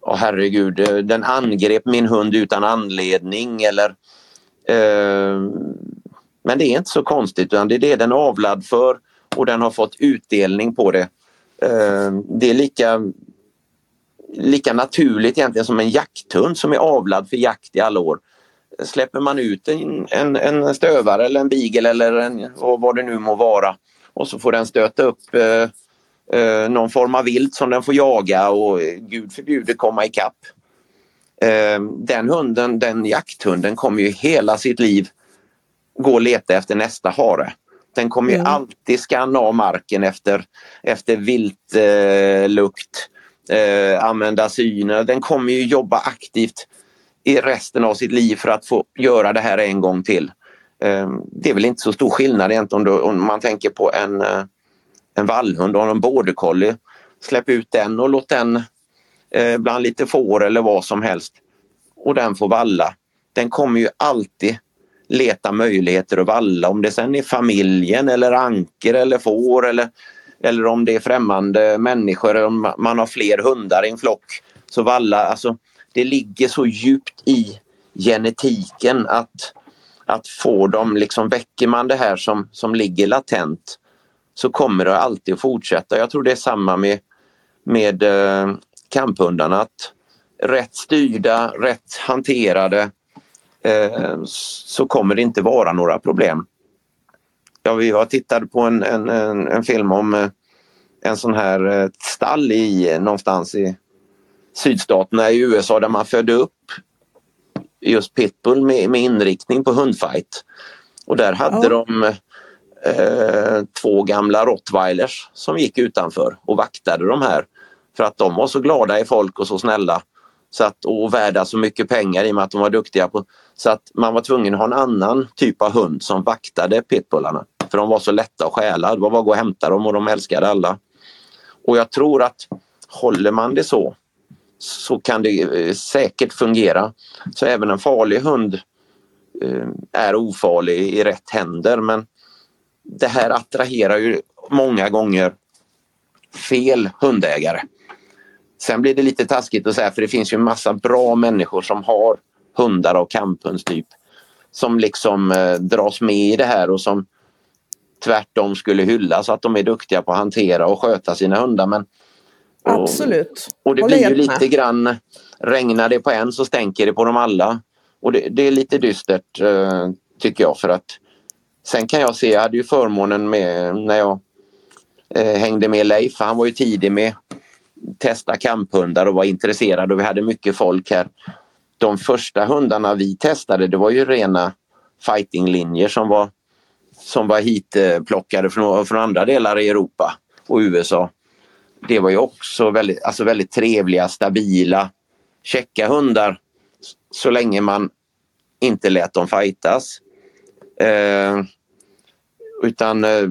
Åh herregud, eh, den angrep min hund utan anledning eller Ehm, men det är inte så konstigt utan det är det den är avlad för och den har fått utdelning på det. Ehm, det är lika lika naturligt egentligen som en jakthund som är avlad för jakt i alla år. Släpper man ut en, en, en stövare eller en beagle eller en, vad det nu må vara och så får den stöta upp eh, eh, någon form av vilt som den får jaga och eh, gud förbjude komma ikapp. Eh, den hunden, den jakthunden kommer ju hela sitt liv gå och leta efter nästa hare. Den kommer ju mm. alltid skanna av marken efter, efter viltlukt, eh, använda syner. Den kommer ju jobba aktivt i resten av sitt liv för att få göra det här en gång till. Eh, det är väl inte så stor skillnad egentligen om, om man tänker på en eh, en vallhund och en border collie. Släpp ut den och låt den eh, bland lite får eller vad som helst och den får valla. Den kommer ju alltid leta möjligheter att valla om det sen är familjen eller anker eller får eller, eller om det är främmande människor eller om man har fler hundar i en flock. Så valla, alltså det ligger så djupt i genetiken att, att få dem, liksom väcker man det här som, som ligger latent så kommer det alltid att fortsätta. Jag tror det är samma med, med eh, kamphundarna. Att rätt styrda, rätt hanterade eh, så kommer det inte vara några problem. Ja, vi har tittat på en, en, en, en film om eh, en sån här eh, stall i någonstans i sydstaterna i USA där man födde upp just pitbull med, med inriktning på hundfight. Och där hade ja. de eh, två gamla rottweilers som gick utanför och vaktade de här för att de var så glada i folk och så snälla så att, och värda så mycket pengar i och med att de var duktiga på så att man var tvungen att ha en annan typ av hund som vaktade pitbullarna för de var så lätta att stjäla. Det var bara att gå och hämta dem och de älskade alla. Och jag tror att håller man det så så kan det eh, säkert fungera. Så även en farlig hund eh, är ofarlig i rätt händer men det här attraherar ju många gånger fel hundägare. Sen blir det lite taskigt att säga för det finns ju massa bra människor som har hundar av kamphundstyp som liksom eh, dras med i det här och som tvärtom skulle hyllas att de är duktiga på att hantera och sköta sina hundar. Men, och, Absolut. Och det blir ju lite grann, regnar det på en så stänker det på dem alla. Och det, det är lite dystert eh, tycker jag för att Sen kan jag se, jag hade ju förmånen med när jag eh, hängde med Leif, han var ju tidig med testa kamphundar och var intresserad och vi hade mycket folk här. De första hundarna vi testade det var ju rena fightinglinjer som var, som var hitplockade från, från andra delar i Europa och USA. Det var ju också väldigt, alltså väldigt trevliga, stabila, käcka hundar så länge man inte lät dem fightas. Eh, utan eh,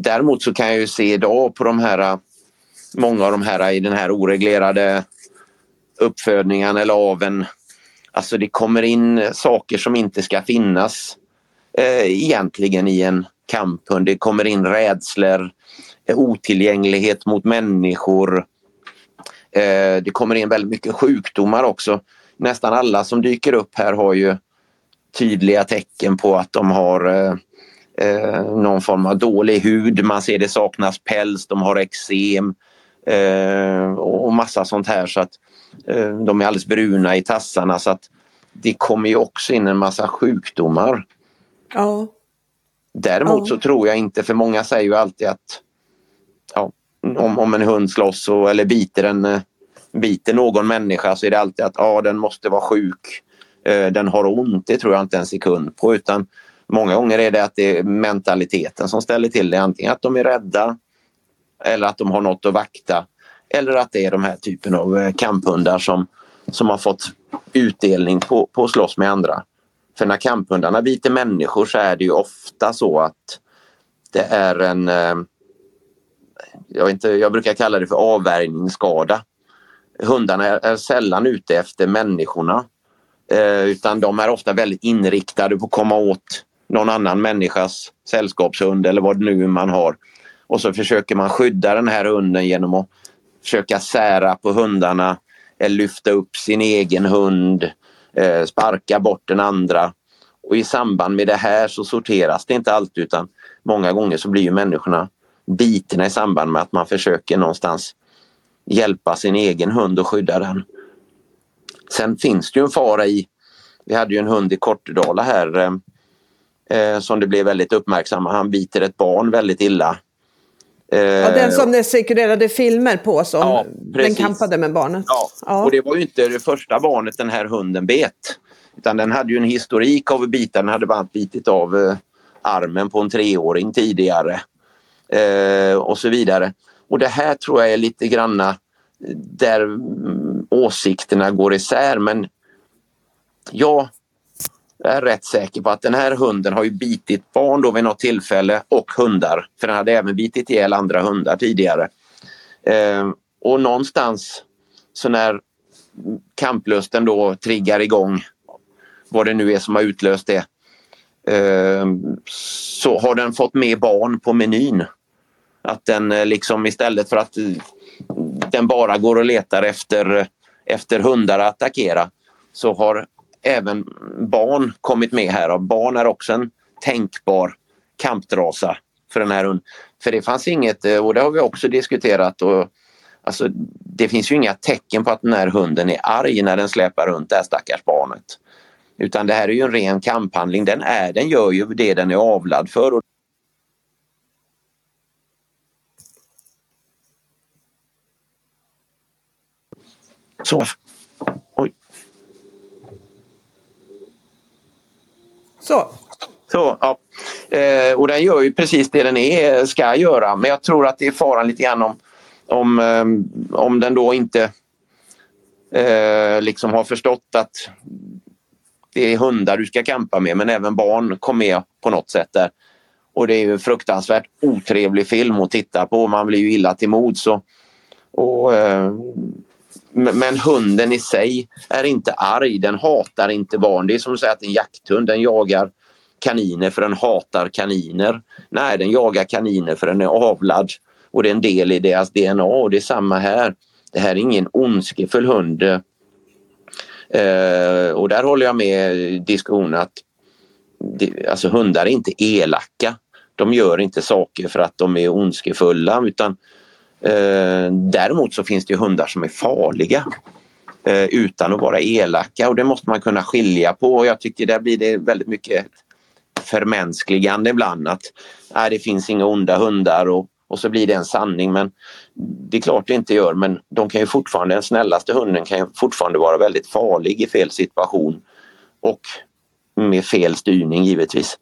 däremot så kan jag ju se idag på de här många av de här i den här oreglerade uppfödningen eller aven. Alltså det kommer in saker som inte ska finnas eh, egentligen i en kamphund. Det kommer in rädslor, eh, otillgänglighet mot människor. Eh, det kommer in väldigt mycket sjukdomar också. Nästan alla som dyker upp här har ju tydliga tecken på att de har eh, eh, någon form av dålig hud. Man ser det saknas päls, de har eksem eh, och massa sånt här så att eh, de är alldeles bruna i tassarna så att det kommer ju också in en massa sjukdomar. Ja. Däremot ja. så tror jag inte, för många säger ju alltid att ja, om, om en hund slåss och, eller biter, en, biter någon människa så är det alltid att ja, den måste vara sjuk. Eh, den har ont, det tror jag inte en sekund på utan Många gånger är det att det är mentaliteten som ställer till det. Antingen att de är rädda eller att de har något att vakta Eller att det är de här typen av eh, kamphundar som, som har fått utdelning på, på att slåss med andra. För när kamphundarna biter människor så är det ju ofta så att det är en eh, jag, inte, jag brukar kalla det för avvärjningsskada. Hundarna är, är sällan ute efter människorna eh, utan de är ofta väldigt inriktade på att komma åt någon annan människas sällskapshund eller vad det nu man har. Och så försöker man skydda den här hunden genom att försöka sära på hundarna eller lyfta upp sin egen hund, eh, sparka bort den andra. Och i samband med det här så sorteras det inte alltid utan många gånger så blir ju människorna bitna i samband med att man försöker någonstans hjälpa sin egen hund och skydda den. Sen finns det ju en fara i, vi hade ju en hund i Kortedala här eh, eh som det blev väldigt uppmärksamma. Han biter ett barn väldigt illa. Eh, ja, den som det cirkulerade filmer på som ja, den kampade med barnet. Ja. ja. och det var ju inte det första barnet den här hunden bet. Utan den hade ju en historik av att bita. Den hade bara bitit av eh, armen på en treåring tidigare. Eh, och så vidare. Och det här tror jag är lite granna där mm, åsikterna går isär men jag är rätt säker på att den här hunden har ju bitit barn då vid något tillfälle och hundar. För den hade även bitit ihjäl andra hundar tidigare. Eh, och någonstans så när kamplusten då triggar igång vad det nu är som har utlöst det eh, så har den fått med barn på menyn. Att den eh, liksom istället för att eh, den bara går och letar efter, eh, efter hundar att attackera så har även barn kommit med här och barn är också en tänkbar kampdrasa för den här hunden. För det fanns inget, eh, och det har vi också diskuterat, och, alltså, det finns ju inga tecken på att den här hunden är arg när den släpar runt det här stackars barnet. Utan det här är ju en ren kamphandling, den, är, den gör ju det den är avlad för. Så. Oj. Så. Så, ja. Eh, och den gör ju precis det den är, ska göra. Men jag tror att det är faran lite grann om, om, eh, om den då inte eh, liksom har förstått att det är hundar du ska kampa med men även barn kom med på något sätt där. Och det är ju en fruktansvärt otrevlig film att titta på. Man blir ju illa till mods. Och, och eh, men hunden i sig är inte arg, den hatar inte barn. Det är som att säga att en jakthund den jagar kaniner för den hatar kaniner. Nej, den jagar kaniner för den är avlad och det är en del i deras DNA och det är samma här. Det här är ingen ondskefull hund. Eh, och där håller jag med diskussionen att det, alltså hundar är inte elaka. De gör inte saker för att de är ondskefulla utan Eh, däremot så finns det hundar som är farliga eh, utan att vara elaka och det måste man kunna skilja på och jag tycker där blir det väldigt mycket förmänskligande ibland att nej, det finns inga onda hundar och, och så blir det en sanning men det är klart det inte gör men de kan ju fortfarande, den snällaste hunden kan ju fortfarande vara väldigt farlig i fel situation och med fel styrning givetvis.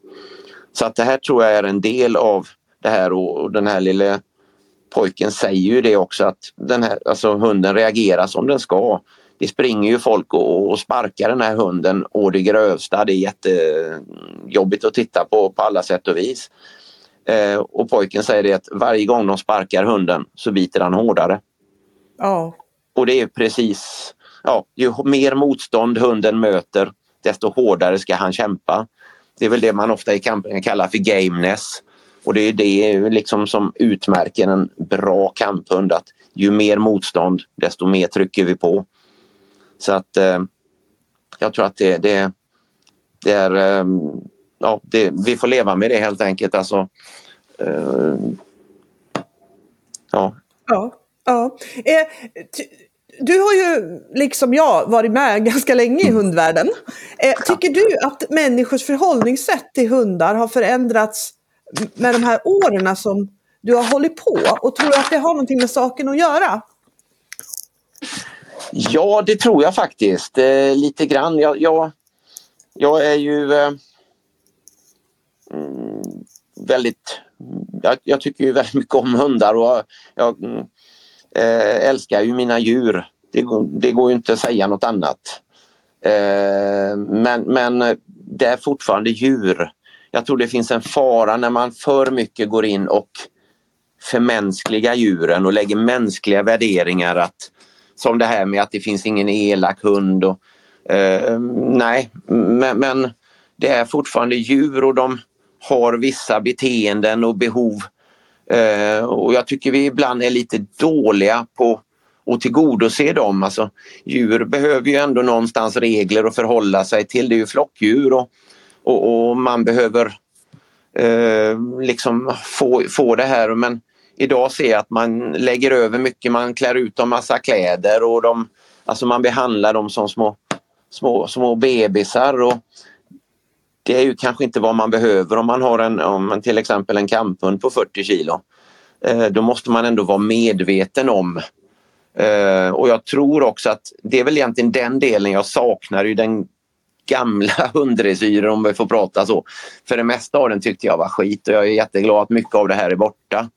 Så att det här tror jag är en del av det här och den här lilla pojken säger ju det också att den här, alltså hunden reagerar som den ska. Det springer ju folk och, och sparkar den här hunden å det grövsta. Det är jättejobbigt att titta på på alla sätt och vis. Eh, och pojken säger det att varje gång de sparkar hunden så biter han hårdare. Ja. Och det är precis, ja, ju mer motstånd hunden möter desto hårdare ska han kämpa. Det är väl det man ofta i kampen kallar för gameness. Och det är det liksom som utmärker en bra kamphund att ju mer motstånd desto mer trycker vi på. Så att eh, jag tror att det, det, det är, eh, ja, det, vi får leva med det helt enkelt. Alltså, eh, ja. Ja. ja. Eh, du har ju, liksom jag, varit med ganska länge i hundvärlden. Eh, tycker du att människors förhållningssätt till hundar har förändrats med de här åren som du har hållit på? Och tror du att det har någonting med saken att göra? Ja, det tror jag faktiskt. Eh, lite grann. Jag, jag, jag är ju eh, mm, väldigt... Jag, jag, tycker ju väldigt mycket om hundar och jag, mm, eh, älskar ju mina djur. Det, det går ju inte att säga något annat. Eh, men, men det är fortfarande djur. Jag tror det finns en fara när man för mycket går in och förmänskligar djuren och lägger mänskliga värderingar att som det här med att det finns ingen elak hund. Och, eh, nej, men, men, det är fortfarande djur och de har vissa beteenden och behov. Eh, och jag tycker vi ibland är lite dåliga på att tillgodose dem. Alltså, djur behöver ju ändå någonstans regler att förhålla sig till. Det är ju flockdjur och, och, och man behöver eh, liksom få, få det här. Men idag ser jag att man lägger över mycket, man klär ut dem massa kläder och de, alltså man behandlar dem som små, små, små bebisar. Och det är ju kanske inte vad man behöver om man har en, om man till exempel en kamphund på 40 kilo. Eh, då måste man ändå vara medveten om eh, och jag tror också att det är väl egentligen den delen jag saknar i den gamla hunddressyrer om vi får prata så. För det mesta av den tyckte jag var skit och jag är jätteglad att mycket av det här är borta.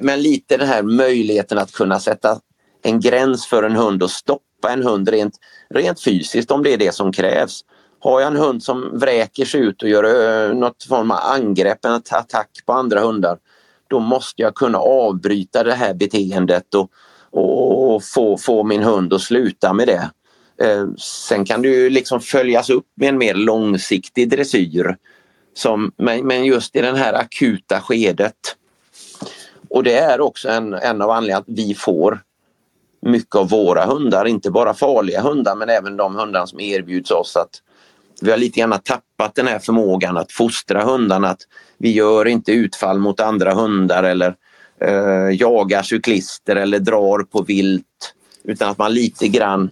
Men lite den här möjligheten att kunna sätta en gräns för en hund och stoppa en hund rent, rent fysiskt om det är det som krävs. Har jag en hund som vräker sig ut och gör något form av angrepp, en attack på andra hundar, då måste jag kunna avbryta det här beteendet och, och få, få min hund att sluta med det. Eh, sen kan det ju liksom följas upp med en mer långsiktig dressyr. Som, men, men just i det här akuta skedet och det är också en, en av anledningarna att vi får mycket av våra hundar, inte bara farliga hundar men även de hundar som erbjuds oss. att Vi har lite grann tappat den här förmågan att fostra hundarna. Att vi gör inte utfall mot andra hundar eller eh, jagar cyklister eller drar på vilt. Utan att man lite grann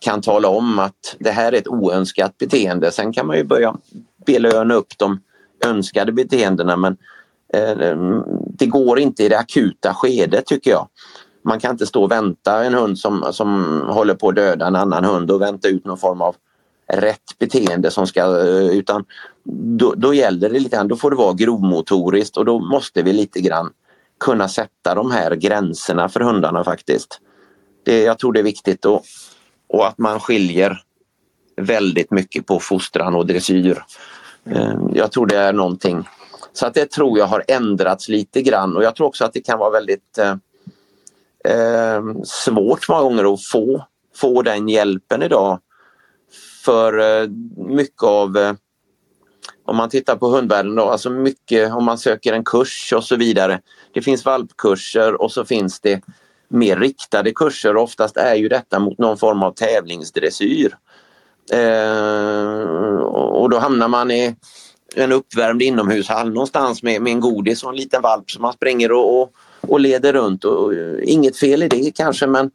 kan tala om att det här är ett oönskat beteende. Sen kan man ju börja belöna upp de önskade beteendena men eh, eh, det går inte i det akuta skedet tycker jag. Man kan inte stå och vänta en hund som, som håller på att döda en annan hund och vänta ut någon form av rätt beteende som ska eh, utan då, då gäller det lite grann, då får det vara grovmotoriskt och då måste vi lite grann kunna sätta de här gränserna för hundarna faktiskt. Det, jag tror det är viktigt och, och att man skiljer väldigt mycket på fostran och dressyr. Ehm, jag tror det är någonting så att det tror jag har ändrats lite grann och jag tror också att det kan vara väldigt eh, eh, svårt många gånger att få, få den hjälpen idag. För eh, mycket av eh, om man tittar på hundvärlden då, alltså mycket om man söker en kurs och så vidare. Det finns valpkurser och så finns det mer riktade kurser. Oftast är ju detta mot någon form av tävlingsdressyr. Eh, och då hamnar man i en uppvärmd inomhushall någonstans med, med en godis och en liten valp som man springer och, och, och leder runt. Och, och, inget fel i det kanske men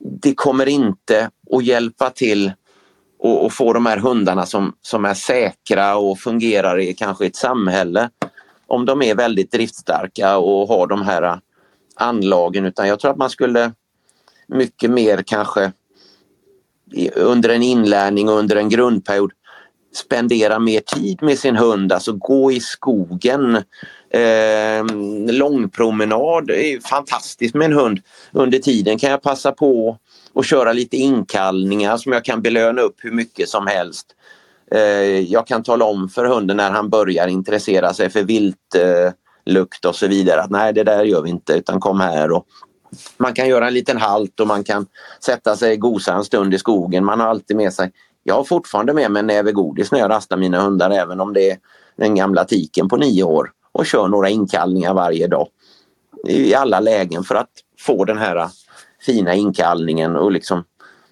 det kommer inte att hjälpa till och, och, få de här hundarna som, som är säkra och fungerar i kanske ett samhälle om de är väldigt driftstarka och har de här eh, anlagen utan jag tror att man skulle mycket mer kanske under en inlärning och under en grundperiod spendera mer tid med sin hund, alltså gå i skogen. Eh, långpromenad är fantastiskt med en hund. Under tiden kan jag passa på att köra lite inkallningar som jag kan belöna upp hur mycket som helst. Eh, jag kan tala om för hunden när han börjar intressera sig för vilt eh, lukt och så vidare att nej det där gör vi inte utan kom här och man kan göra en liten halt och man kan sätta sig och gosa en stund i skogen. Man har alltid med sig jag har fortfarande med mig en näve godis när jag rastar mina hundar även om det är den gamla tiken på nio år och kör några inkallningar varje dag. I alla lägen för att få den här äh, fina inkallningen och liksom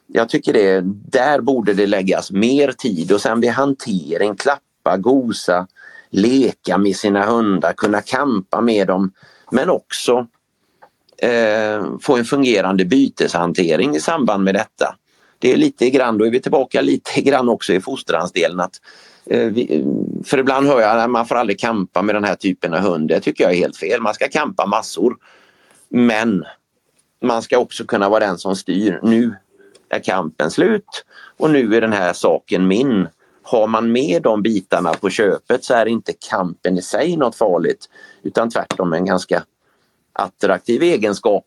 jag tycker det, där borde det läggas mer tid och sen vid hantering, klappa, gosa, leka med sina hundar, kunna kampa med dem men också eh, få en fungerande byteshantering i samband med detta det är lite grann, då är vi tillbaka lite grann också i fostransdelen att eh, vi, för ibland hör jag att man får aldrig kampa med den här typen av hund. Det tycker jag är helt fel. Man ska kampa massor. Men man ska också kunna vara den som styr. Nu är kampen slut och nu är den här saken min. Har man med de bitarna på köpet så är inte kampen i sig något farligt utan tvärtom en ganska attraktiv egenskap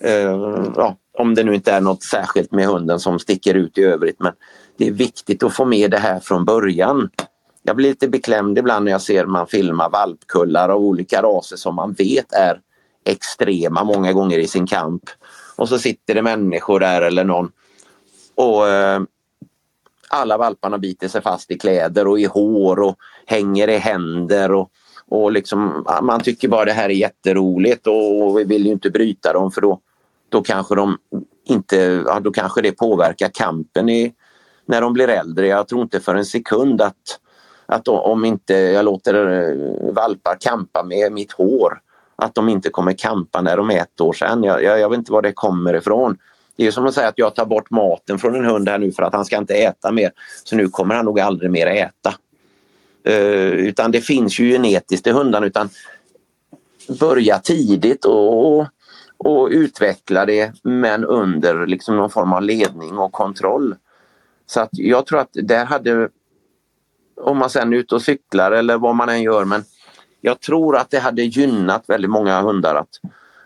Eh, ja, om det nu inte är något särskilt med hunden som sticker ut i övrigt men det är viktigt att få med det här från början. Jag blir lite beklämd ibland när jag ser man filmar valpkullar av olika raser som man vet är extrema många gånger i sin kamp. Och så sitter det människor där eller någon och eh, alla valparna biter sig fast i kläder och i hår och hänger i händer och, och liksom, man tycker bara det här är jätteroligt och vi vill ju inte bryta dem för då, då kanske de inte, ja, då kanske det påverkar kampen i, när de blir äldre. Jag tror inte för en sekund att, att om inte jag låter eh, valpar kampa med mitt hår att de inte kommer kampa när de är ett år sedan. Jag, jag, jag vet inte var det kommer ifrån. Det är som att säga att jag tar bort maten från en hund här nu för att han ska inte äta mer. Så nu kommer han nog aldrig mer äta. Eh, utan det finns ju genetiskt i hundarna utan börja tidigt och, och utveckla det men under liksom någon form av ledning och kontroll. Så att jag tror att där hade, om man sen är ute och cyklar eller vad man än gör, men jag tror att det hade gynnat väldigt många hundar att,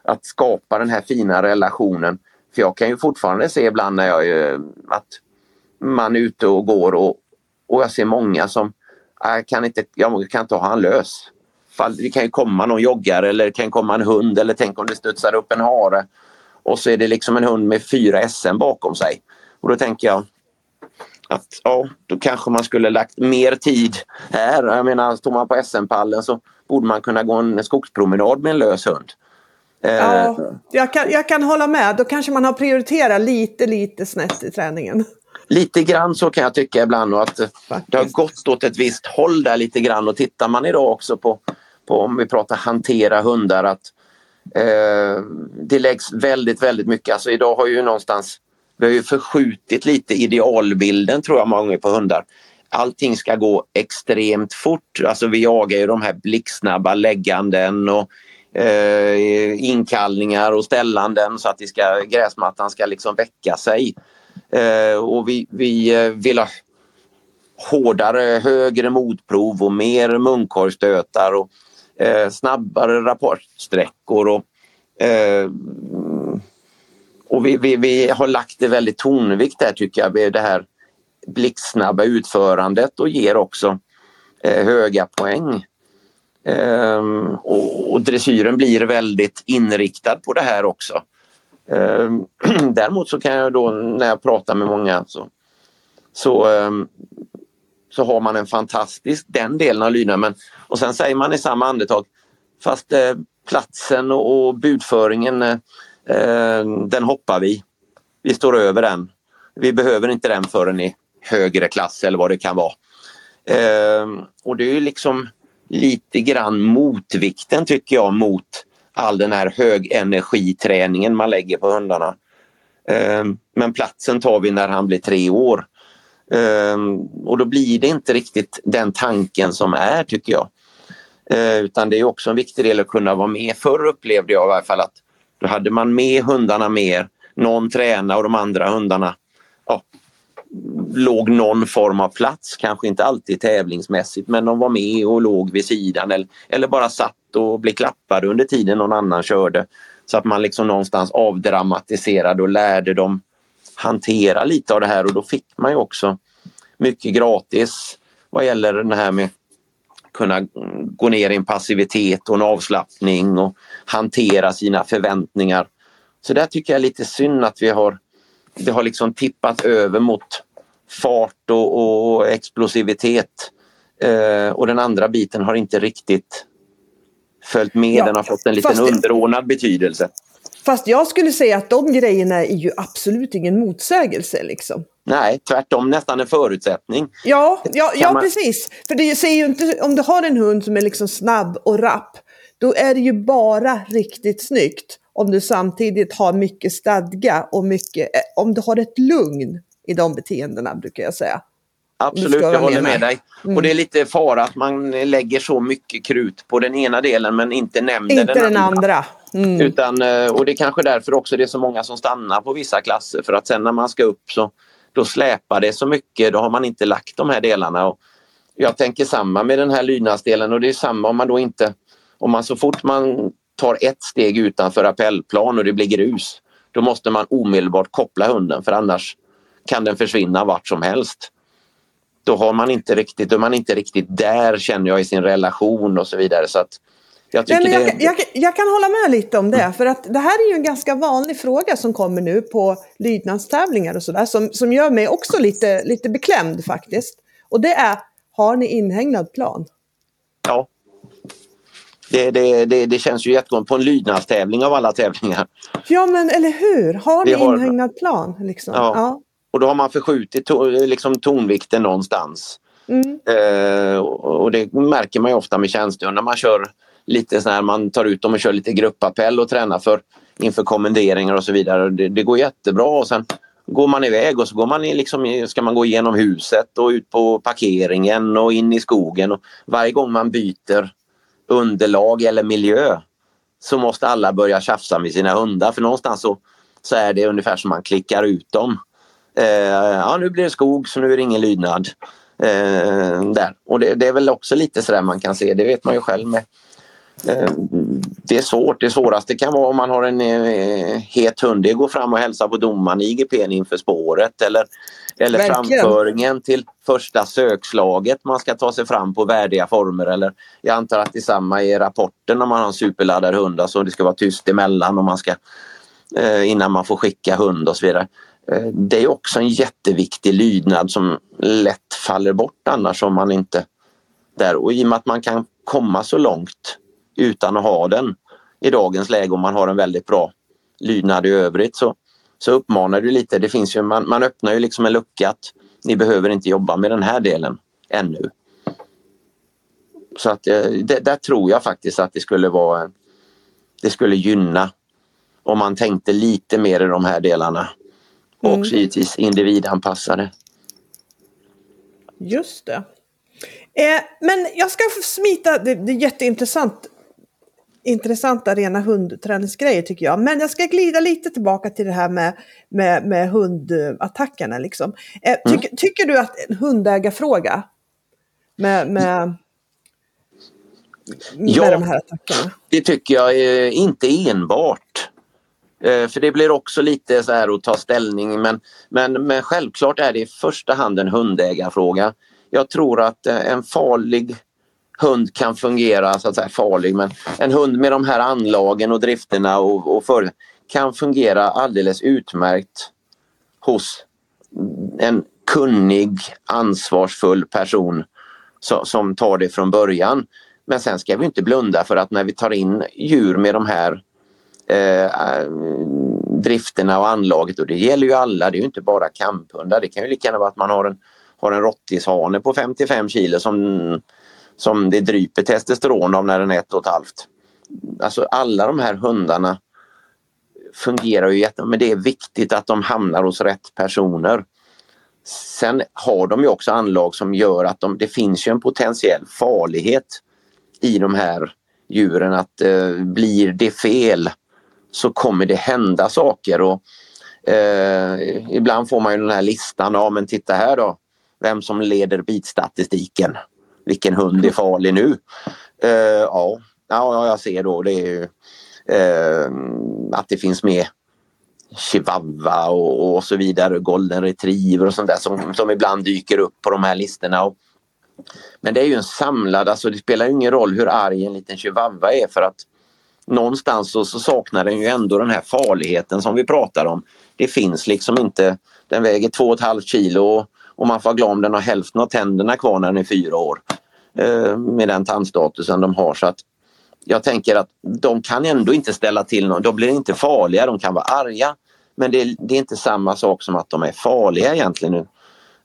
att skapa den här fina relationen för jag kan ju fortfarande se ibland när jag eh, att man är ute och går och, och jag ser många som jag kan inte, jag kan inte ha han lös. Det kan ju komma någon joggare eller det kan komma en hund eller tänk om det studsar upp en hare och så är det liksom en hund med fyra SM bakom sig. Och då tänker jag att ja, då kanske man skulle lagt mer tid här. Jag menar, står man på SM-pallen så borde man kunna gå en skogspromenad med en lös hund. Ja, eh, jag kan, jag kan hålla med. Då kanske man har prioriterat lite, lite snett i träningen. Lite grann så kan jag tycka ibland och att Faktiskt. det har gått åt ett visst håll där lite grann och tittar man idag också på, på om vi pratar hantera hundar att eh, det läggs väldigt, väldigt mycket. Alltså idag har ju någonstans vi har ju förskjutit lite idealbilden tror jag många gånger på hundar. Allting ska gå extremt fort. Alltså vi jagar ju de här blixtsnabba lägganden och eh, inkallningar och ställanden så att det ska, gräsmattan ska liksom väcka sig. Eh, och vi, vi eh, vill ha hårdare, högre motprov och mer munkorgsstötar och eh, snabbare rapportsträckor. Och, eh, och vi, vi, vi, har lagt det väldigt tonvikt där tycker jag, vid det här blixtsnabba utförandet och ger också eh, höga poäng. Ehm, och, och dressyren blir väldigt inriktad på det här också. Ehm, däremot så kan jag då när jag pratar med många så, så, ehm, så har man en fantastisk, den delen av lydnaden. Men, och sen säger man i samma andetag fast eh, platsen och, och budföringen eh, ehm, den hoppar vi. Vi står över den. Vi behöver inte den förrän i högre klass eller vad det kan vara. Ehm, och det är liksom lite grann motvikten tycker jag mot all den här högenergiträningen man lägger på hundarna. Ehm, men platsen tar vi när han blir tre år. Ehm, och då blir det inte riktigt den tanken som är tycker jag. Ehm, utan det är också en viktig del att kunna vara med. Förr upplevde jag i alla fall att då hade man med hundarna mer, någon träna och de andra hundarna ja, låg någon form av plats, kanske inte alltid tävlingsmässigt men de var med och låg vid sidan eller, eller bara satt och blev klappade under tiden någon annan körde. Så att man liksom någonstans avdramatiserade och lärde dem hantera lite av det här och då fick man ju också mycket gratis vad gäller det här med kunna gå ner i en passivitet och en avslappning och hantera sina förväntningar. Så där tycker jag är lite synd att vi har det har liksom tippat över mot fart och, och explosivitet. Eh, och den andra biten har inte riktigt följt med. Ja, den har fått en liten underordnad betydelse. Fast jag skulle säga att de grejerna är ju absolut ingen motsägelse. Liksom. Nej, tvärtom nästan en förutsättning. Ja, ja, ja man... precis. För det säger ju inte, om du har en hund som är liksom snabb och rapp, då är det ju bara riktigt snyggt om du samtidigt har mycket stadga och mycket, eh, om du har ett lugn i de beteendena brukar jag säga. Absolut, jag håller med dig. Mm. Och det är lite fara att man lägger så mycket krut på den ena delen men inte nämner inte den, den andra. Mm. Utan, eh, och det är kanske därför också det är så många som stannar på vissa klasser för att sen när man ska upp så då släpar det så mycket, då har man inte lagt de här delarna. Och jag tänker samma med den här lydnadsdelen och det är samma om man då inte, om man så fort man tar ett steg utanför appellplan och det blir grus. Då måste man omedelbart koppla hunden för annars kan den försvinna vart som helst. Då har man inte riktigt, då är man inte riktigt där känner jag i sin relation och så vidare. Så att jag, Nej, men jag, det... jag, jag, kan hålla med lite om det, för att det här är ju en ganska vanlig fråga som kommer nu på lydnadstävlingar och sådär, som, som gör mig också lite, lite beklämd faktiskt. Och det är, har ni inhägnad plan? Ja. Det, det, det, det känns ju jättegott på en lydnadstävling av alla tävlingar. Ja men eller hur, har ni har... inhägnad plan? Liksom? Ja. ja. Och då har man förskjutit to, liksom tonvikten någonstans. Mm. Eh, och det märker man ju ofta med tjänstehund när man kör lite så här, man tar ut dem och kör lite gruppappell och tränar för inför kommenderingar och så vidare. Det, det, går jättebra och sen går man iväg och så går man i, liksom, ska man gå igenom huset och ut på parkeringen och in i skogen. Och varje gång man byter underlag eller miljö så måste alla börja tjafsa med sina hundar för någonstans så, så är det ungefär som man klickar ut dem. Eh, ja, nu blir det skog så nu är det ingen lydnad. Eh, där. Och det, det, är väl också lite sådär man kan se, det vet man ju själv med Eh, det är svårt. Det svåraste kan vara om man har en eh, het hund. Det går fram och hälsa på domaren i IGP inför spåret eller, eller framföringen till första sökslaget. Man ska ta sig fram på värdiga former. Eller jag antar att det är samma i rapporten om man har en superladdad hund. Alltså det ska vara tyst emellan och man ska, eh, innan man får skicka hund och så vidare. Eh, det är också en jätteviktig lydnad som lätt faller bort annars om man inte där. Och i och med att man kan komma så långt utan att ha den i dagens läge om man har en väldigt bra lydnad i övrigt så, så uppmanar du lite. Det finns ju, man, man öppnar ju liksom en lucka att ni behöver inte jobba med den här delen ännu. Så att eh, det, där tror jag faktiskt att det skulle vara det skulle gynna om man tänkte lite mer i de här delarna. Och mm. också givetvis individanpassade. Just det. Eh, men jag ska smita, det, det är jätteintressant intressanta rena hundträningsgrejer tycker jag. Men jag ska glida lite tillbaka till det här med, med, med hundattackerna. Liksom. Eh, tyck, mm. Tycker du att en hundägarfråga med, med, med ja, de här attackerna? det tycker jag eh, inte enbart. Eh, för det blir också lite så här att ta ställning men, men, men självklart är det i första hand en hundägarfråga. Jag tror att eh, en farlig hund kan fungera så att säga farlig men en hund med de här anlagen och drifterna och, och för, kan fungera alldeles utmärkt hos en kunnig, ansvarsfull person så, som tar det från början. Men sen ska vi inte blunda för att när vi tar in djur med de här eh, drifterna och anlaget och det gäller ju alla, det är ju inte bara kamphundar. Det kan ju lika gärna vara att man har en, har en rottishane på 55 kilo som som det dryper testosteron av när den är ett och ett halvt. Alltså alla de här hundarna fungerar ju jättebra men det är viktigt att de hamnar hos rätt personer. Sen har de ju också anlag som gör att de, det finns ju en potentiell farlighet i de här djuren att eh, blir det fel så kommer det hända saker och eh, ibland får man ju den här listan, ja men titta här då, vem som leder bitstatistiken vilken hund är farlig nu? Uh, ja. ja, jag ser då det är ju, uh, att det finns med chihuahua och, och, så vidare, golden retriever och sånt där som, som ibland dyker upp på de här listorna. Och, men det är ju en samlad, alltså det spelar ingen roll hur arg en liten chihuahua är för att någonstans så, så saknar den ju ändå den här farligheten som vi pratar om. Det finns liksom inte, den väger 2,5 kilo och, man får vara glad om den har hälften av tänderna kvar när den är fyra år. Eh, med den tandstatusen de har. Så att jag tänker att de kan ändå inte ställa till något. De blir inte farliga, de kan vara arga. Men det, det är inte samma sak som att de är farliga egentligen nu.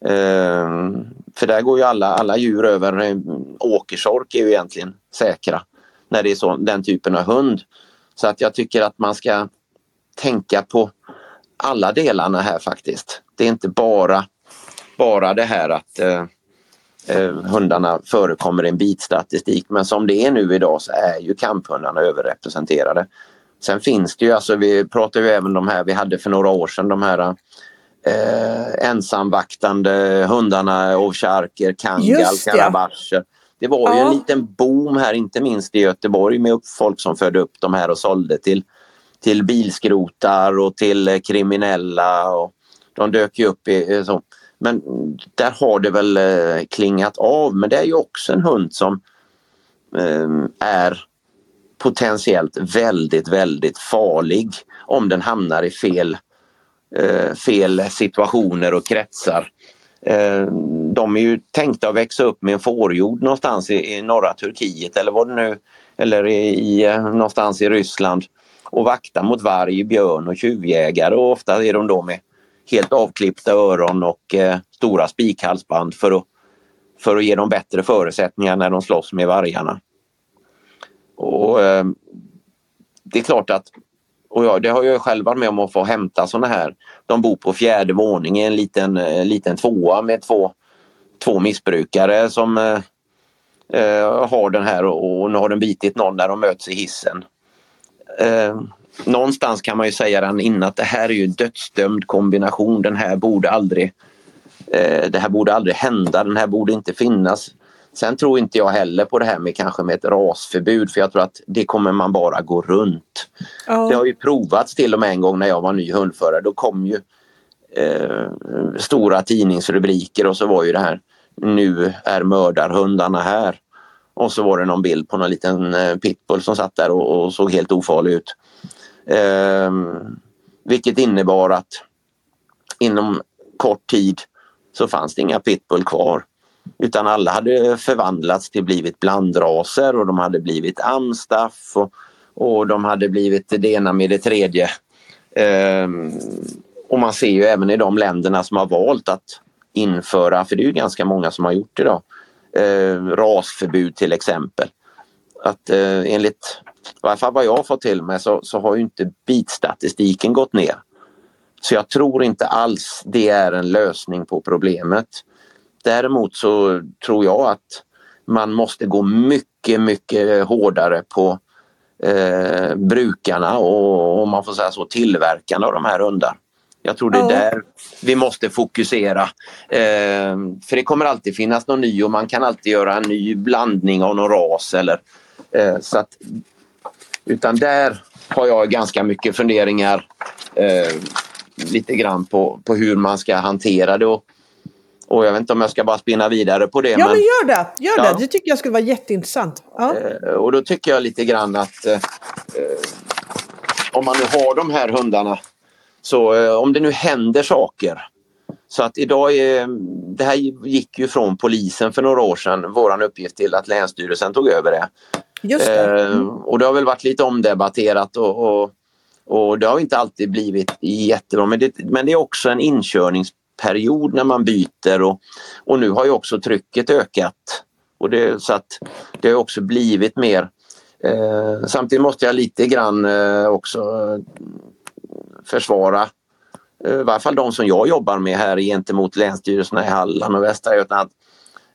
Ehm, för där går ju alla, alla djur över. Eh, åkersork är ju egentligen säkra när det är så, den typen av hund. Så att jag tycker att man ska tänka på alla delarna här faktiskt. Det är inte bara, bara det här att uh, eh, hundarna förekommer i en bitstatistik men som det är nu idag så är ju kamphundarna överrepresenterade. Sen finns det ju, alltså vi pratar ju även de här vi hade för några år sedan de här eh, ensamvaktande hundarna, ovcharker, kangal, karabacher. Det var ju en liten boom här, inte minst i Göteborg med folk som födde upp de här och sålde till, till bilskrotar och till kriminella. Och de dök ju upp i så. Men där har det väl eh, klingat av. Men det är ju också en hund som eh, är potentiellt väldigt, väldigt farlig om den hamnar i fel, eh, fel situationer och kretsar. De är ju tänkta att växa upp med en fårjord någonstans i, norra Turkiet eller vad det nu eller i, någonstans i Ryssland och vakta mot varg, björn och tjuvjägare och ofta är de då med helt avklippta öron och eh, stora spikhalsband för att, för att ge dem bättre förutsättningar när de slåss med vargarna. Och eh, Det är klart att, och jag, det har jag själv varit med om att få hämta sådana här. De bor på fjärde våningen i en liten, en liten tvåa med två, två missbrukare som eh, eh har den här och, och nu har den bitit någon när de möts i hissen. Eh, Någonstans kan man ju säga redan innan att det här är ju en dödsdömd kombination. Den här borde aldrig eh, det här borde aldrig hända, den här borde inte finnas. Sen tror inte jag heller på det här med kanske med ett rasförbud för jag tror att det kommer man bara gå runt. Oh. Det har ju provats till och med en gång när jag var ny hundförare. Då kom ju eh, stora tidningsrubriker och så var ju det här nu är mördarhundarna här. Och så var det någon bild på någon liten eh, pitbull som satt där och, och såg helt ofarlig ut. Eh, vilket innebar att inom kort tid så fanns det inga pitbull kvar. Utan alla hade förvandlats till blivit blandraser och de hade blivit amstaff och, och de hade blivit det ena med det tredje. Eh, och man ser ju även i de länderna som har valt att införa, för det är ju ganska många som har gjort det idag, eh, rasförbud till exempel. Att eh, enligt i varje fall vad jag har fått till mig så, så har ju inte bitstatistiken gått ner. Så jag tror inte alls det är en lösning på problemet. Däremot så tror jag att man måste gå mycket, mycket hårdare på eh, brukarna och om man får säga så tillverkarna av de här hundar. Jag tror det är där vi måste fokusera. Eh, för det kommer alltid finnas någon ny och man kan alltid göra en ny blandning av någon ras eller eh, så att utan där har jag ganska mycket funderingar eh, lite grann på, på hur man ska hantera det. Och, och jag vet inte om jag ska bara spinna vidare på det. Ja, men, men gör det! Gör ja. det. det tycker jag skulle vara jätteintressant. Ja. Eh, och då tycker jag lite grann att eh, om man nu har de här hundarna så eh, om det nu händer saker så att idag är, det här gick ju från polisen för några år sedan, våran uppgift till att Länsstyrelsen tog över det. Just det. Eh, mm. och det har väl varit lite omdebatterat och, och, och det har inte alltid blivit jättebra men det, men det är också en inkörningsperiod när man byter och, och nu har ju också trycket ökat. Och det, så att det har också blivit mer eh, Samtidigt måste jag lite grann eh, också försvara eh, i varje fall de som jag jobbar med här gentemot länsstyrelserna i Halland och Västra Götaland.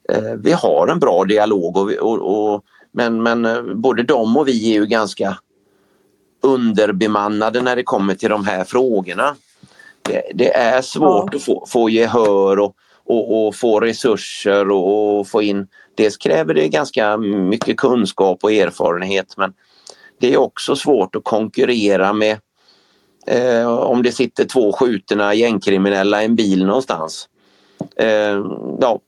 Eh, vi har en bra dialog och, och, och men, men eh, både de och vi är ju ganska underbemannade när det kommer till de här frågorna. Det, det är svårt ja. att få, få gehör och, och, och, få resurser och, och, få in... Dels kräver det ganska mycket kunskap och erfarenhet men det är också svårt att konkurrera med eh, om det sitter två skjutna gängkriminella i en bil någonstans. Eh, ja,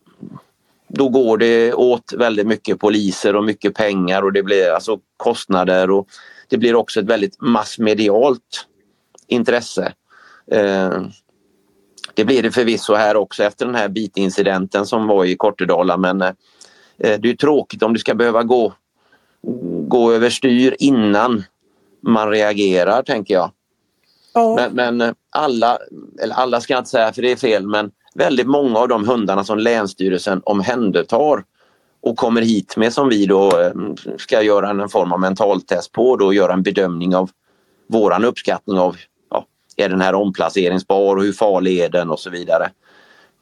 då går det åt väldigt mycket poliser och mycket pengar och det blir alltså kostnader och det blir också ett väldigt massmedialt intresse. Eh, det blir det förvisso här också efter den här bitincidenten som var i Kortedala men eh, det är tråkigt om det ska behöva gå, gå överstyr innan man reagerar tänker jag. Ja. Men, men, alla, eller alla ska jag inte säga för det är fel men väldigt många av de hundarna som Länsstyrelsen omhändertar och kommer hit med som vi då eh, ska göra en form av mentaltest på och göra en bedömning av våran uppskattning av ja, är den här omplaceringsbar och hur farlig är den och så vidare.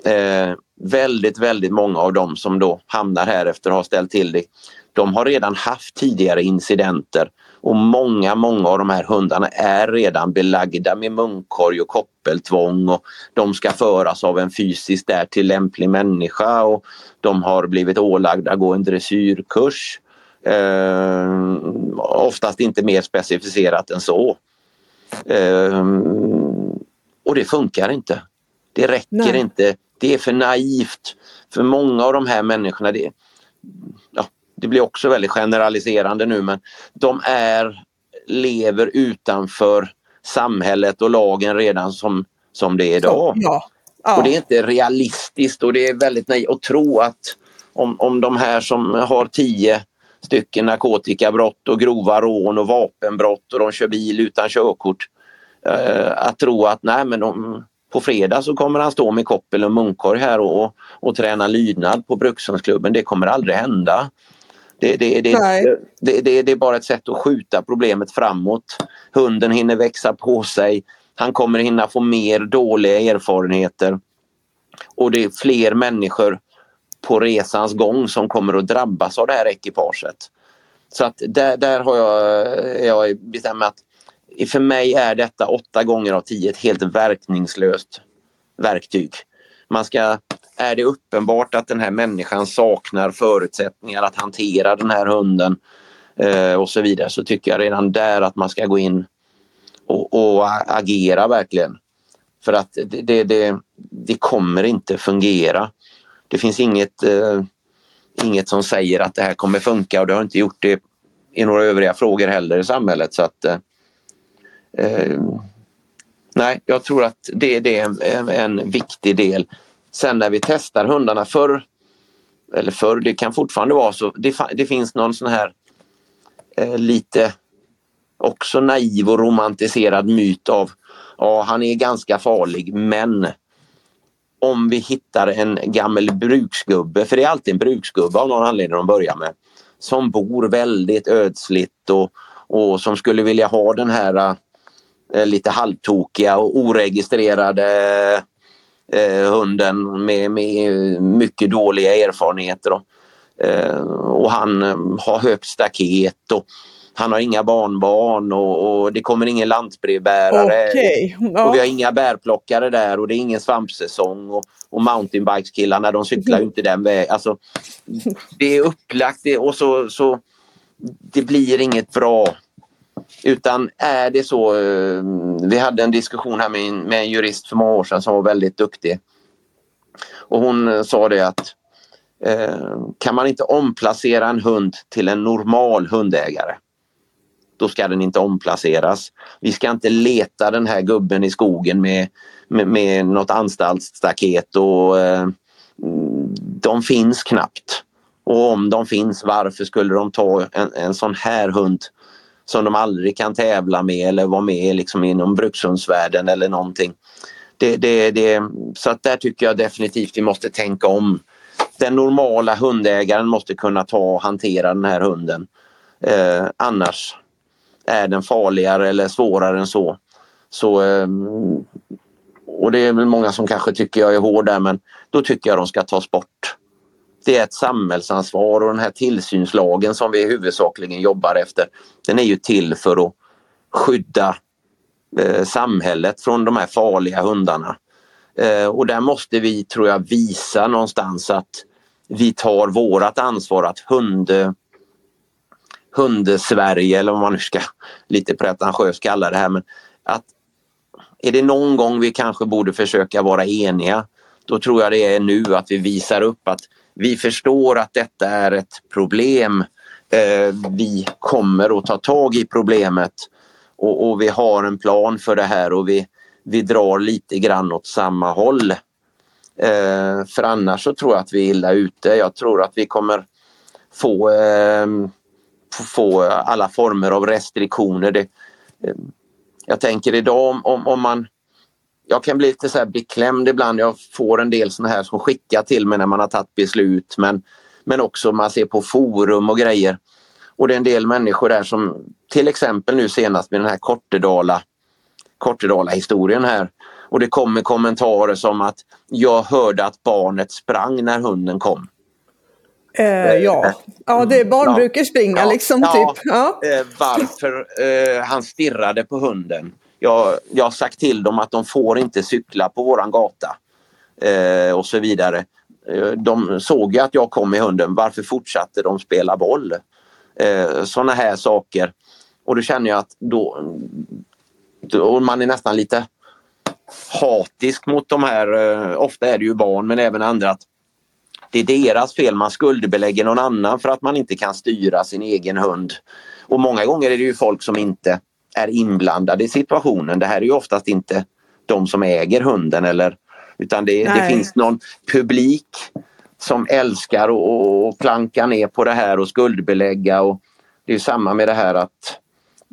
Eh, väldigt, väldigt många av dem som då hamnar här efter att ha ställt till det, de har redan haft tidigare incidenter och många, många av de här hundarna är redan belagda med munkorg och koppeltvång och de ska föras av en fysiskt därtill lämplig människa och de har blivit ålagda att gå en dressyrkurs. Eh, oftast inte mer specificerat än så. Eh, och det funkar inte. Det räcker Nej. inte. Det är för naivt. För många av de här människorna, det, ja, det blir också väldigt generaliserande nu men de är, lever utanför samhället och lagen redan som, som det är idag. Ja. Ja. Och det är inte realistiskt och det är väldigt naivt att tro att om, om de här som har tio stycken narkotikabrott och grova rån och vapenbrott och de kör bil utan körkort. Eh, att tro att nej men de, på fredag så kommer han stå med koppel och munkorg här och, och träna lydnad på Brukshundsklubben. Det kommer aldrig hända. Det, det, det, det, är bara ett sätt att skjuta problemet framåt. Hunden hinner växa på sig. Han kommer hinna få mer dåliga erfarenheter. Och det är fler människor på resans gång som kommer att drabbas av det här ekipaget. Så att där, där har jag, jag bestämt att för mig är detta åtta gånger av tio ett helt verkningslöst verktyg. Man ska, är det uppenbart att den här människan saknar förutsättningar att hantera den här hunden eh, och så vidare så tycker jag redan där att man ska gå in och, och agera verkligen. För att det, det, det, det, kommer inte fungera. Det finns inget, eh, inget som säger att det här kommer funka och det har inte gjort det i några övriga frågor heller i samhället. Så att, eh, eh nej, jag tror att det, det är en, en, viktig del. Sen när vi testar hundarna förr, eller förr, det kan fortfarande vara så, det, det finns någon sån här eh, lite också naiv och romantiserad myt av ja, han är ganska farlig men om vi hittar en gammal bruksgubbe, för det är alltid en bruksgubbe av någon anledning de börjar med, som bor väldigt ödsligt och, och som skulle vilja ha den här eh, lite halvtokiga och oregistrerade eh, hunden med, med mycket dåliga erfarenheter. Och, eh, och han eh, har högt staket och han har inga barnbarn och, och det kommer ingen lantbrevbärare. Okay. Ja. Och vi har inga bärplockare där och det är ingen svampsäsong. Och, och mountainbikeskillarna de cyklar inte den vägen. Alltså, det är upplagt det, och så, så det blir inget bra. Utan är det så, eh, vi hade en diskussion här med en, med en jurist för många år sedan som var väldigt duktig. Och hon eh, sa det att eh, kan man inte omplacera en hund till en normal hundägare då ska den inte omplaceras. Vi ska inte leta den här gubben i skogen med, med, med något anstaltsstaket och eh, de finns knappt. Och om de finns, varför skulle de ta en, en sån här hund som de aldrig kan tävla med eller vara med liksom inom brukshundsvärlden eller någonting. Det, det, det, så att där tycker jag definitivt vi måste tänka om. Den normala hundägaren måste kunna ta och hantera den här hunden. Eh, annars är den farligare eller svårare än så. så eh, och det är väl många som kanske tycker jag är hård där men då tycker jag de ska tas bort. Det är ett samhällsansvar och den här tillsynslagen som vi huvudsakligen jobbar efter den är ju till för att skydda eh, samhället från de här farliga hundarna. Eh, och där måste vi, tror jag, visa någonstans att vi tar vårat ansvar att hund, Sverige eller vad man nu ska lite pretentiöst kalla det här. Men att är det någon gång vi kanske borde försöka vara eniga då tror jag det är nu att vi visar upp att vi förstår att detta är ett problem. Eh, vi kommer att ta tag i problemet och, och, vi har en plan för det här och vi, vi drar lite grann åt samma håll. Eh, för annars så tror jag att vi är illa ute. Jag tror att vi kommer få eh, få alla former av restriktioner. Det, eh, jag tänker idag om, om man jag kan bli lite så här beklämd ibland. Jag får en del såna här som skickar till mig när man har tagit beslut men, men också man ser på forum och grejer. Och det är en del människor där som till exempel nu senast med den här Kortedala, Kortedala historien här Och det kommer kommentarer som att jag hörde att barnet sprang när hunden kom. Eh, ja. ja, det barn ja. brukar springa liksom. Ja. Typ. Ja. Eh, varför eh, han stirrade på hunden. Jag, jag har sagt till dem att de får inte cykla på våran gata. Eh, och så vidare. Eh, de såg ju att jag kom med hunden. Varför fortsatte de spela boll? Eh, Sådana här saker. Och då känner jag att då, då man är nästan lite hatisk mot de här, eh, ofta är det ju barn men även andra, att det är deras fel, man skuldbelägger någon annan för att man inte kan styra sin egen hund. Och många gånger är det ju folk som inte är inblandade i situationen. Det här är ju oftast inte de som äger hunden eller utan det, det finns någon publik som älskar att planka ner på det här och skuldbelägga. Och det är samma med det här att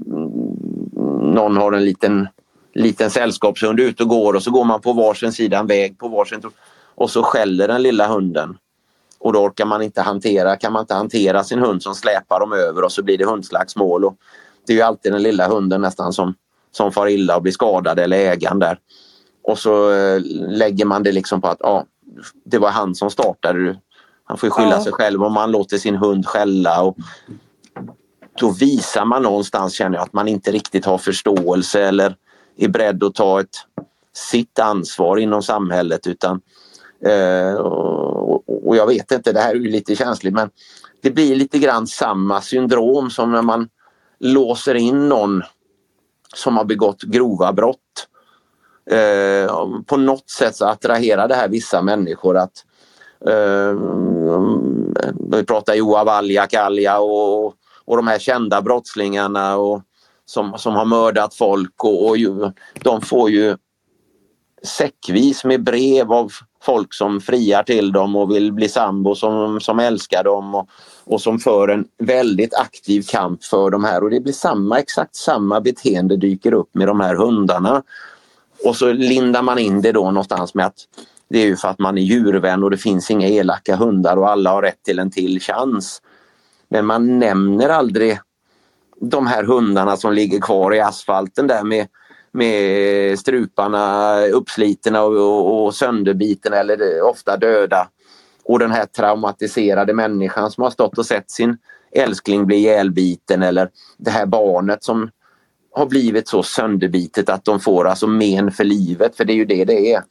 mm, någon har en liten, liten sällskapshund ute och går och så går man på varsin sida en väg på varsin och så skäller den lilla hunden. Och då orkar man inte hantera, kan man inte hantera sin hund som släpar dem över och så blir det hundslagsmål. Och det är ju alltid den lilla hunden nästan som, som far illa och blir skadad eller ägaren där. Och så eh, lägger man det liksom på att ja, det var han som startade. Han får skylla ja. sig själv om man låter sin hund skälla. Och då visar man någonstans, känner jag, att man inte riktigt har förståelse eller är beredd att ta ett, sitt ansvar inom samhället. utan eh, och, och, jag vet inte, det här är ju lite känsligt men det blir lite grann samma syndrom som när man låser in någon som har begått grova brott eh, på något sätt så attraherar det här vissa människor att eh, vi pratar Joa Valja, Kalja och, och de här kända brottslingarna och, som, som har mördat folk och, och ju, de får ju säckvis med brev av folk som friar till dem och vill bli sambo som, som älskar dem och, och som för en väldigt aktiv kamp för de här och det blir samma, exakt samma beteende dyker upp med de här hundarna. Och så lindar man in det då någonstans med att det är ju för att man är djurvän och det finns inga elaka hundar och alla har rätt till en till chans. Men man nämner aldrig de här hundarna som ligger kvar i asfalten där med, med struparna uppslitna och, och, och sönderbitna eller ofta döda. Och den här traumatiserade människan som har stått och sett sin älskling bli ihjälbiten eller det här barnet som har blivit så sönderbitet att de får alltså men för livet, för det är ju det det är.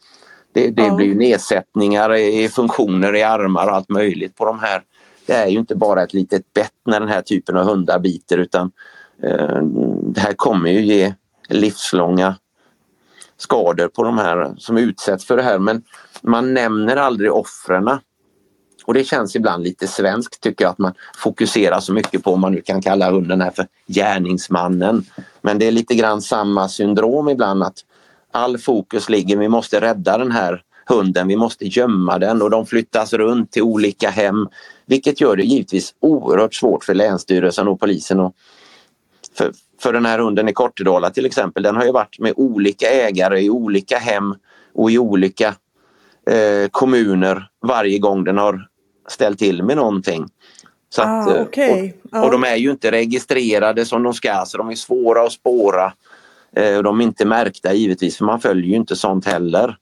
Det, det ja. blir nedsättningar i funktioner i armar och allt möjligt på de här. Det är ju inte bara ett litet bett när den här typen av hundar biter utan eh, det här kommer ju ge livslånga skador på de här som utsätts för det här men man nämner aldrig offren och det känns ibland lite svenskt tycker jag att man fokuserar så mycket på om man nu kan kalla hunden här för gärningsmannen. Men det är lite grann samma syndrom ibland att all fokus ligger, vi måste rädda den här hunden, vi måste gömma den och de flyttas runt till olika hem. Vilket gör det givetvis oerhört svårt för Länsstyrelsen och polisen. Och för, för den här hunden i Kortedala till exempel, den har ju varit med olika ägare i olika hem och i olika eh, kommuner varje gång den har ställt till med någonting. Så att, ah, okay. och, och, de är ju inte registrerade som de ska så de är svåra att spåra. Eh, de är inte märkta givetvis för man följer ju inte sånt heller.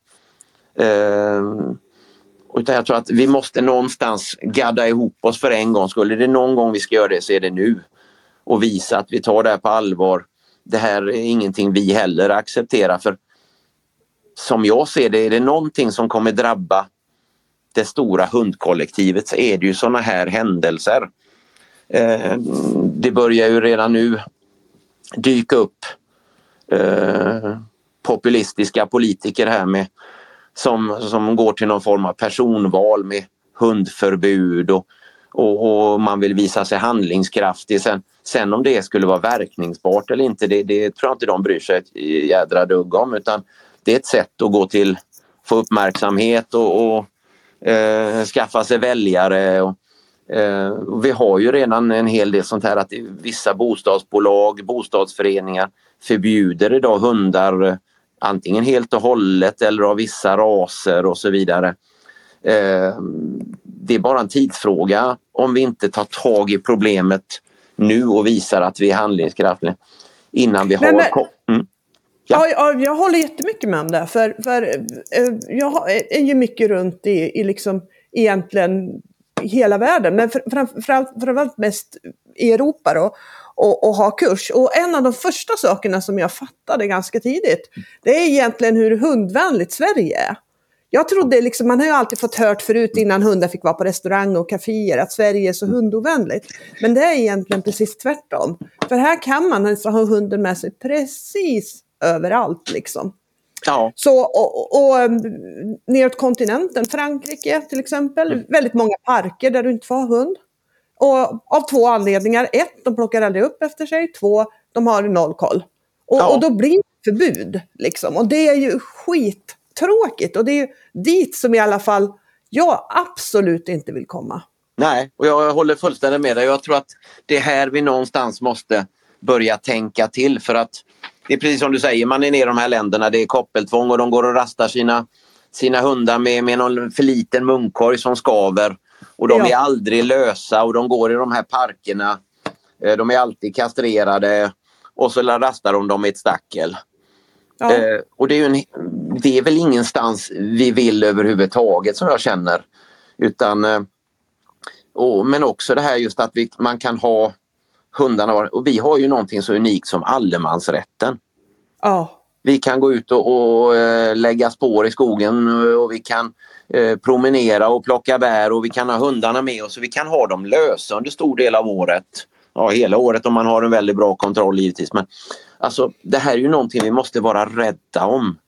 Eh, utan jag tror att vi måste någonstans gadda ihop oss för en gång Skulle det någon gång vi ska göra det så är det nu. Och visa att vi tar det här på allvar. Det här är ingenting vi heller accepterar för som jag ser det, är det någonting som kommer drabba det stora hundkollektivet så är det ju såna här händelser. Eh, det börjar ju redan nu dyka upp eh, populistiska politiker här med som, som går till någon form av personval med hundförbud och, och, och man vill visa sig handlingskraftig. Sen, sen om det skulle vara verkningsbart eller inte, det, det tror jag inte de bryr sig ett jädra dugg om utan det är ett sätt att gå till, få uppmärksamhet och, och eh, skaffa sig väljare. Och, eh, vi har ju redan en hel del sånt här att vissa bostadsbolag, bostadsföreningar förbjuder idag hundar eh, antingen helt och hållet eller av vissa raser och så vidare. Eh, det är bara en tidsfråga om vi inte tar tag i problemet nu och visar att vi är handlingskraftiga innan vi har... Men, mm. Ja. Ja, jag håller jättemycket med om det. För, för eh, jag är ju mycket runt i, i liksom egentligen hela världen, men framförallt mest i Europa då, och, och ha kurs. Och en av de första sakerna som jag fattade ganska tidigt, det är egentligen hur hundvänligt Sverige är. Jag trodde liksom, man har ju alltid fått hört förut innan hundar fick vara på restaurang och kaféer att Sverige är så hundovänligt. Men det är egentligen precis tvärtom. För här kan man alltså ha hunden med sig precis överallt liksom. Ja. Så, och, och, och neråt kontinenten, Frankrike till exempel, mm. väldigt många parker där du inte får ha hund. Och av två anledningar. Ett, de plockar aldrig upp efter sig. Två, de har noll koll. Och, ja. och då blir det förbud. Liksom. Och det är ju skittråkigt. Och det är dit som i alla fall jag absolut inte vill komma. Nej, och jag håller fullständigt med dig. Jag tror att det är här vi någonstans måste börja tänka till för att det är precis som du säger, man är nere i de här länderna, det är koppeltvång och de går och rastar sina, sina hundar med, med någon för liten munkorg som skaver. Och de ja. är aldrig lösa och de går i de här parkerna. Eh, de är alltid kastrerade och så rastar de dem i ett stackel. Ja. Eh, och det är, en, det är väl ingenstans vi vill överhuvudtaget som jag känner. Utan, eh, och, men också det här just att vi, man kan ha hundarna. Och vi har ju någonting så unikt som allemansrätten. Ja. Vi kan gå ut och, och äh, lägga spår i skogen och vi kan äh, promenera och plocka bär och vi kan ha hundarna med oss och vi kan ha dem lösa under stor del av året. Ja, hela året om man har en väldigt bra kontroll givetvis. Men alltså, det här är ju någonting vi måste vara rädda om.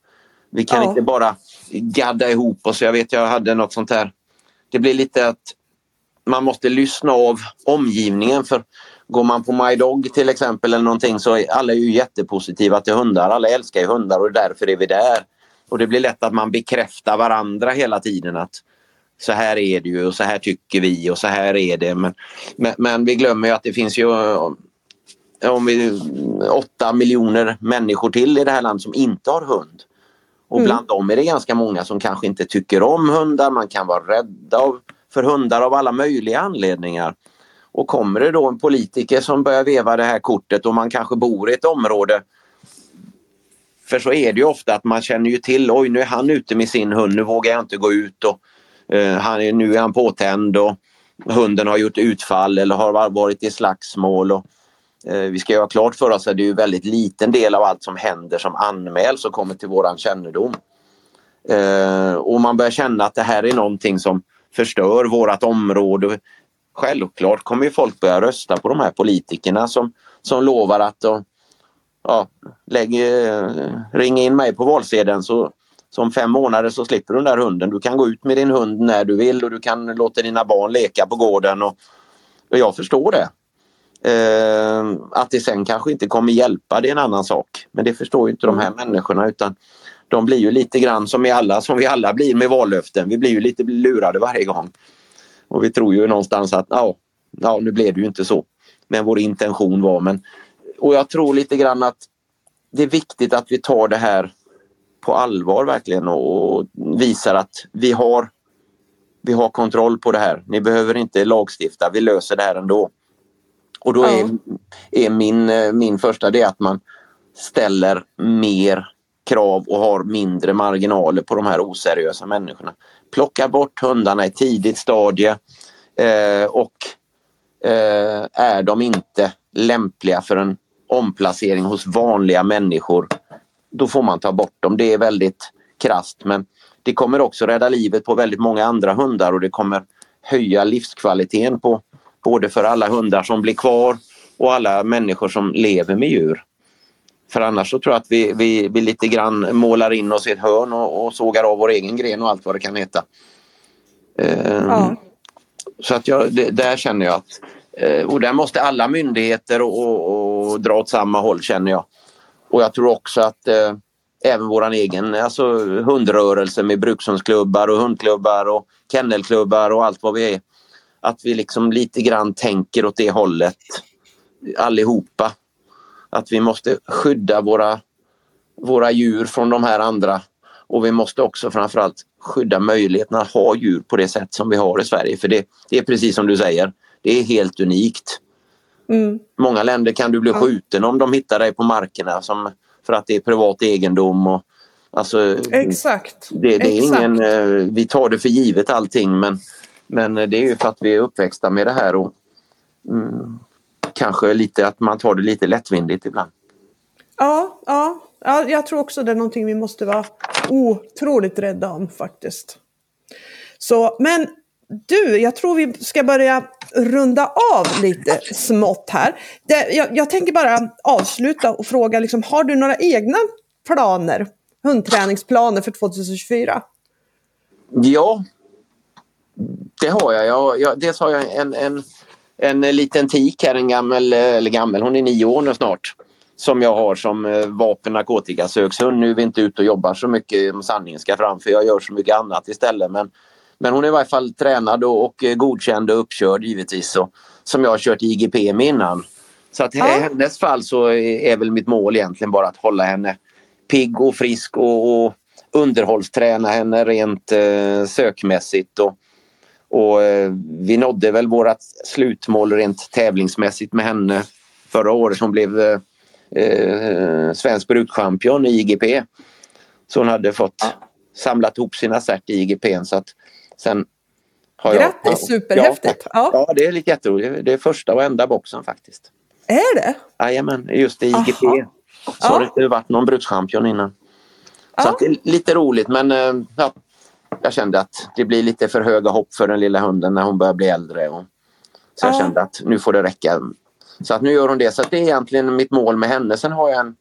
Vi kan ja. inte bara gadda ihop oss. Jag vet, jag hade något sånt här. Det blir lite att man måste lyssna av omgivningen för Går man på My Dog till exempel eller någonting så är alla ju jättepositiva till hundar. Alla älskar ju hundar och därför är vi där. Och det blir lätt att man bekräftar varandra hela tiden att så här är det ju och så här tycker vi och så här är det. Men, men, men vi glömmer ju att det finns ju om vi, åtta miljoner människor till i det här landet som inte har hund. Och mm. bland dem är det ganska många som kanske inte tycker om hundar. Man kan vara rädda av, för hundar av alla möjliga anledningar. Och kommer det då en politiker som börjar veva det här kortet och man kanske bor i ett område för så är det ju ofta att man känner ju till, oj nu är han ute med sin hund, nu vågar jag inte gå ut och eh, han är, nu är han påtänd och hunden har gjort utfall eller har varit i slagsmål. Och, eh, vi ska göra klart för oss att det är en väldigt liten del av allt som händer som anmäls och kommer till våran kännedom. Eh, och man börjar känna att det här är någonting som förstör vårat område självklart kommer ju folk börja rösta på de här politikerna som, som lovar att och, ja, lägg, ring in mig på valsedeln så, så om fem månader så slipper du den där hunden. Du kan gå ut med din hund när du vill och du kan låta dina barn leka på gården. Och, och jag förstår det. Eh, att det sen kanske inte kommer hjälpa det är en annan sak. Men det förstår inte de här människorna utan de blir ju lite grann som, alla, som vi alla blir med vallöften. Vi blir ju lite lurade varje gång. Och vi tror ju någonstans att ja, ja, nu blev det ju inte så. Men vår intention var men och jag tror lite grann att det är viktigt att vi tar det här på allvar verkligen och visar att vi har vi har kontroll på det här. Ni behöver inte lagstifta, vi löser det här ändå. Och då är, är min, min första det att man ställer mer krav och har mindre marginaler på de här oseriösa människorna. Plocka bort hundarna i tidigt stadie eh, och eh, är de inte lämpliga för en omplacering hos vanliga människor då får man ta bort dem. Det är väldigt krast men det kommer också rädda livet på väldigt många andra hundar och det kommer höja livskvaliteten på både för alla hundar som blir kvar och alla människor som lever med djur. För annars så tror jag att vi, vi, vi lite grann målar in oss i ett hörn och, och sågar av vår egen gren och allt vad det kan heta. Um, ja. Så att jag, det, där känner jag att uh, och där måste alla myndigheter och, och, och, dra åt samma håll känner jag. Och jag tror också att uh, även våran egen alltså, hundrörelse med brukshundsklubbar och hundklubbar och kennelklubbar och allt vad vi är. Att vi liksom lite grann tänker åt det hållet allihopa att vi måste skydda våra, våra djur från de här andra och vi måste också framförallt skydda möjligheten att ha djur på det sätt som vi har i Sverige. För det, det är precis som du säger, det är helt unikt. Mm. Många länder kan du bli ja. skjuten om de hittar dig på markerna som för att det är privat egendom. Och, alltså, Exakt. Det, det är Exakt. ingen, eh, vi tar det för givet allting men, men det är ju för att vi är uppväxta med det här och mm, kanske lite att man tar det lite lättvindigt ibland. Ja, ja, ja, jag tror också det är någonting vi måste vara otroligt rädda om faktiskt. Så, men du, jag tror vi ska börja runda av lite smått här. Det, jag, jag tänker bara avsluta och fråga, liksom, har du några egna planer, hundträningsplaner för 2024? Ja, det har jag. jag, jag dels har jag en, en, en liten tik här, en gammal, eller gammal, hon är nio år nu snart. Som jag har som eh, vapen narkotikasökshund. Nu är vi inte ute och jobbar så mycket om sanningen ska fram för jag gör så mycket annat istället. Men, men hon är i varje fall tränad och, och godkänd och uppkörd givetvis. Och, som jag har kört IGP med innan. Så att i Ja. hennes fall så är, är väl mitt mål egentligen bara att hålla henne pigg och frisk och, och underhållsträna henne rent eh, sökmässigt. Och, och eh, vi nådde väl vårat slutmål rent tävlingsmässigt med henne förra året. Hon blev eh, eh, svensk brukchampion i IGP. Så hon hade fått samlat ihop sina cert i IGP. Så att sen har jag, Grattis, superhäftigt! Ja. Ja, det är lite jätteroligt. Det är första och enda boxen faktiskt. Är det? Jajamän, just i IGP. Aha. Så Ja. har det inte varit någon brukschampion innan. Så Ja. att det är lite roligt men eh, ja, jag kände att det blir lite för höga hopp för den lilla hunden när hon börjar bli äldre. Och, så jag Ja. kände att nu får det räcka. Så att nu gör hon det. Så det är egentligen mitt mål med henne. Sen har jag en,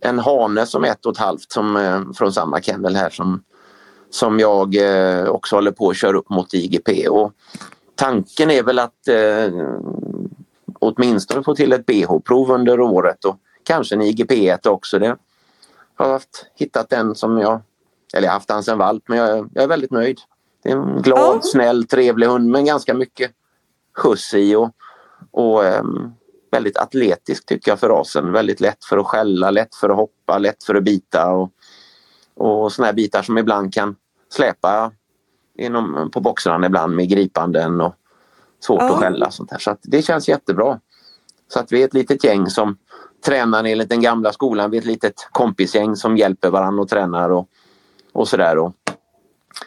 en hane som är ett och ett halvt som, eh, från samma kennel här som, som jag eh, också håller på att köra upp mot IGP. Och tanken är väl att eh, åtminstone få till ett BH-prov under året och kanske en IGP1 också. Det har haft, hittat en som jag, eller jag har haft han sedan valp, men jag, jag är väldigt nöjd. Det är en glad, Ja. snäll, trevlig hund med ganska mycket skjuts i och, och ehm, väldigt atletisk tycker jag för rasen. Väldigt lätt för att skälla, lätt för att hoppa, lätt för att bita och, och såna här bitar som ibland kan släpa inom, på boxarna ibland med gripanden och svårt Ja. att skälla. Sånt här. Så att det känns jättebra. Så att vi är ett litet gäng som tränar enligt den gamla skolan. Vi är ett litet kompisgäng som hjälper varandra och tränar och, och sådär. Och,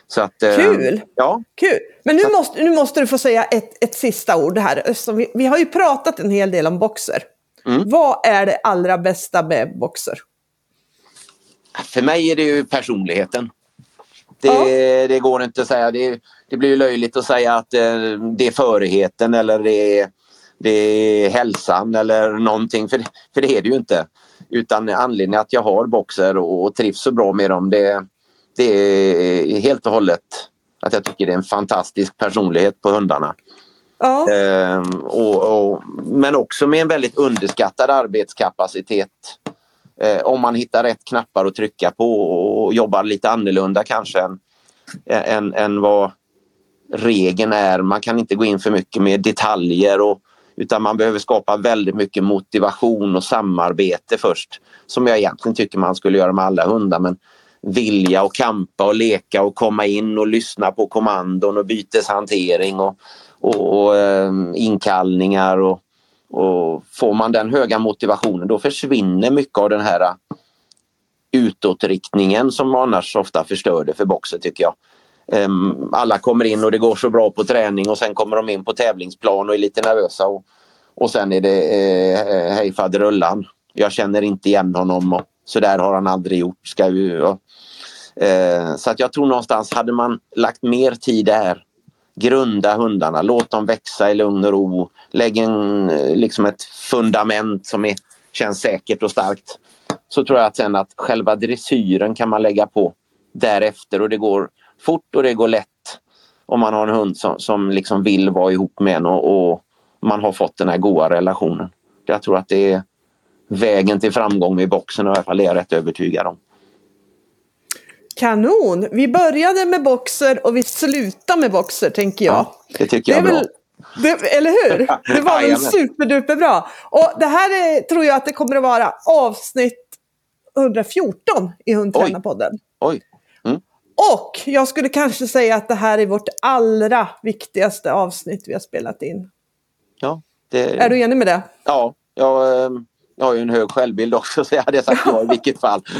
så att, eh, Kul! Ja, Kul! Men nu måste, nu måste du få säga ett, ett sista ord här. Vi, vi har ju pratat en hel del om boxer. Mm. Vad är det allra bästa med boxer? för mig är det ju personligheten. Det, Ja. det går inte att säga. Det, det blir löjligt att säga att eh, det är förigheten eller det är, det är hälsan eller någonting. För, det- för det är det ju inte. Utan anledningen att jag har boxer och, och trivs så bra med dem det, det är helt och hållet att jag tycker det är en fantastisk personlighet på hundarna. Ja, Ehm, och, och, men också med en väldigt underskattad arbetskapacitet. Eh, om man hittar rätt knappar att trycka på och jobbar lite annorlunda kanske än, än, än vad regeln är. Man kan inte gå in för mycket med detaljer och, utan man behöver skapa väldigt mycket motivation och samarbete först. Som jag egentligen tycker man skulle göra med alla hundar. Men vilja och kampa och leka och komma in och lyssna på kommandon och byteshantering och, och, och eh, inkallningar. Och, och får man den höga motivationen då försvinner mycket av den här eh, utåtriktningen som annars ofta förstör det för boxer tycker jag. Ehm, alla kommer in och det går så bra på träning och sen kommer de in på tävlingsplan och är lite nervösa och, och sen är det eh, hej faderullan. Jag känner inte igen honom och så där har han aldrig gjort. Ska vi, och, eh, så att jag tror någonstans hade man lagt mer tid där grunda hundarna, låt dem växa i lugn och ro. Lägg en, eh, liksom ett fundament som är, känns säkert och starkt. Så tror jag att sen att själva dressyren kan man lägga på därefter och det går fort och det går lätt. Om man har en hund som, som liksom vill vara ihop med en och, och man har fått den här goda relationen. Jag tror att det är vägen till framgång med boxen i alla fall, det är jag rätt övertygad om kanon! Vi började med boxer och vi slutar med boxer, tänker jag. Ja, det tycker Det jag är är bra. väl, det, eller hur? Det var väl superduperbra. Och det här är, tror jag att det kommer att vara avsnitt 114 i Hundtränarpodden. Oj! Mm. Och jag skulle kanske säga att det här är vårt allra viktigaste avsnitt vi har spelat in. Ja, det, Är du enig med det? Ja, jag, eh, Jag har ju en hög självbild också så jag hade sagt ja i vilket fall.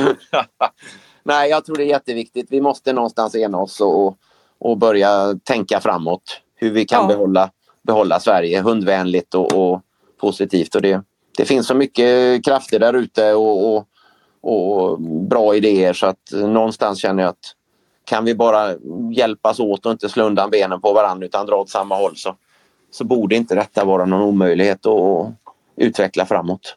Nej, jag tror det är jätteviktigt. Vi måste någonstans ena oss och, och börja tänka framåt. Hur vi kan ja. behålla, behålla Sverige hundvänligt och, och positivt. Och det, det finns så mycket krafter där ute och, och, och, bra idéer så att någonstans känner jag att kan vi bara hjälpas åt och inte slå undan benen på varandra utan dra åt samma håll så, så borde inte detta vara någon omöjlighet att utveckla framåt.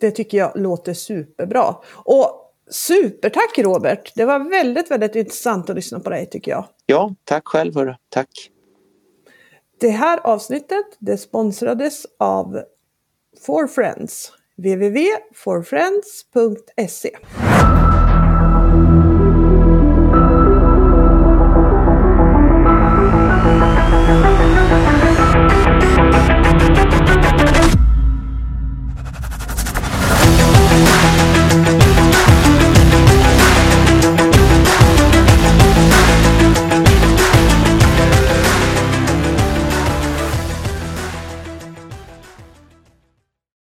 Det tycker jag låter superbra. Och supertack Robert! Det var väldigt, väldigt intressant att lyssna på dig tycker jag. Ja, tack själv. Hörru. Tack! Det här avsnittet det sponsrades av For Friends www.forfriends.se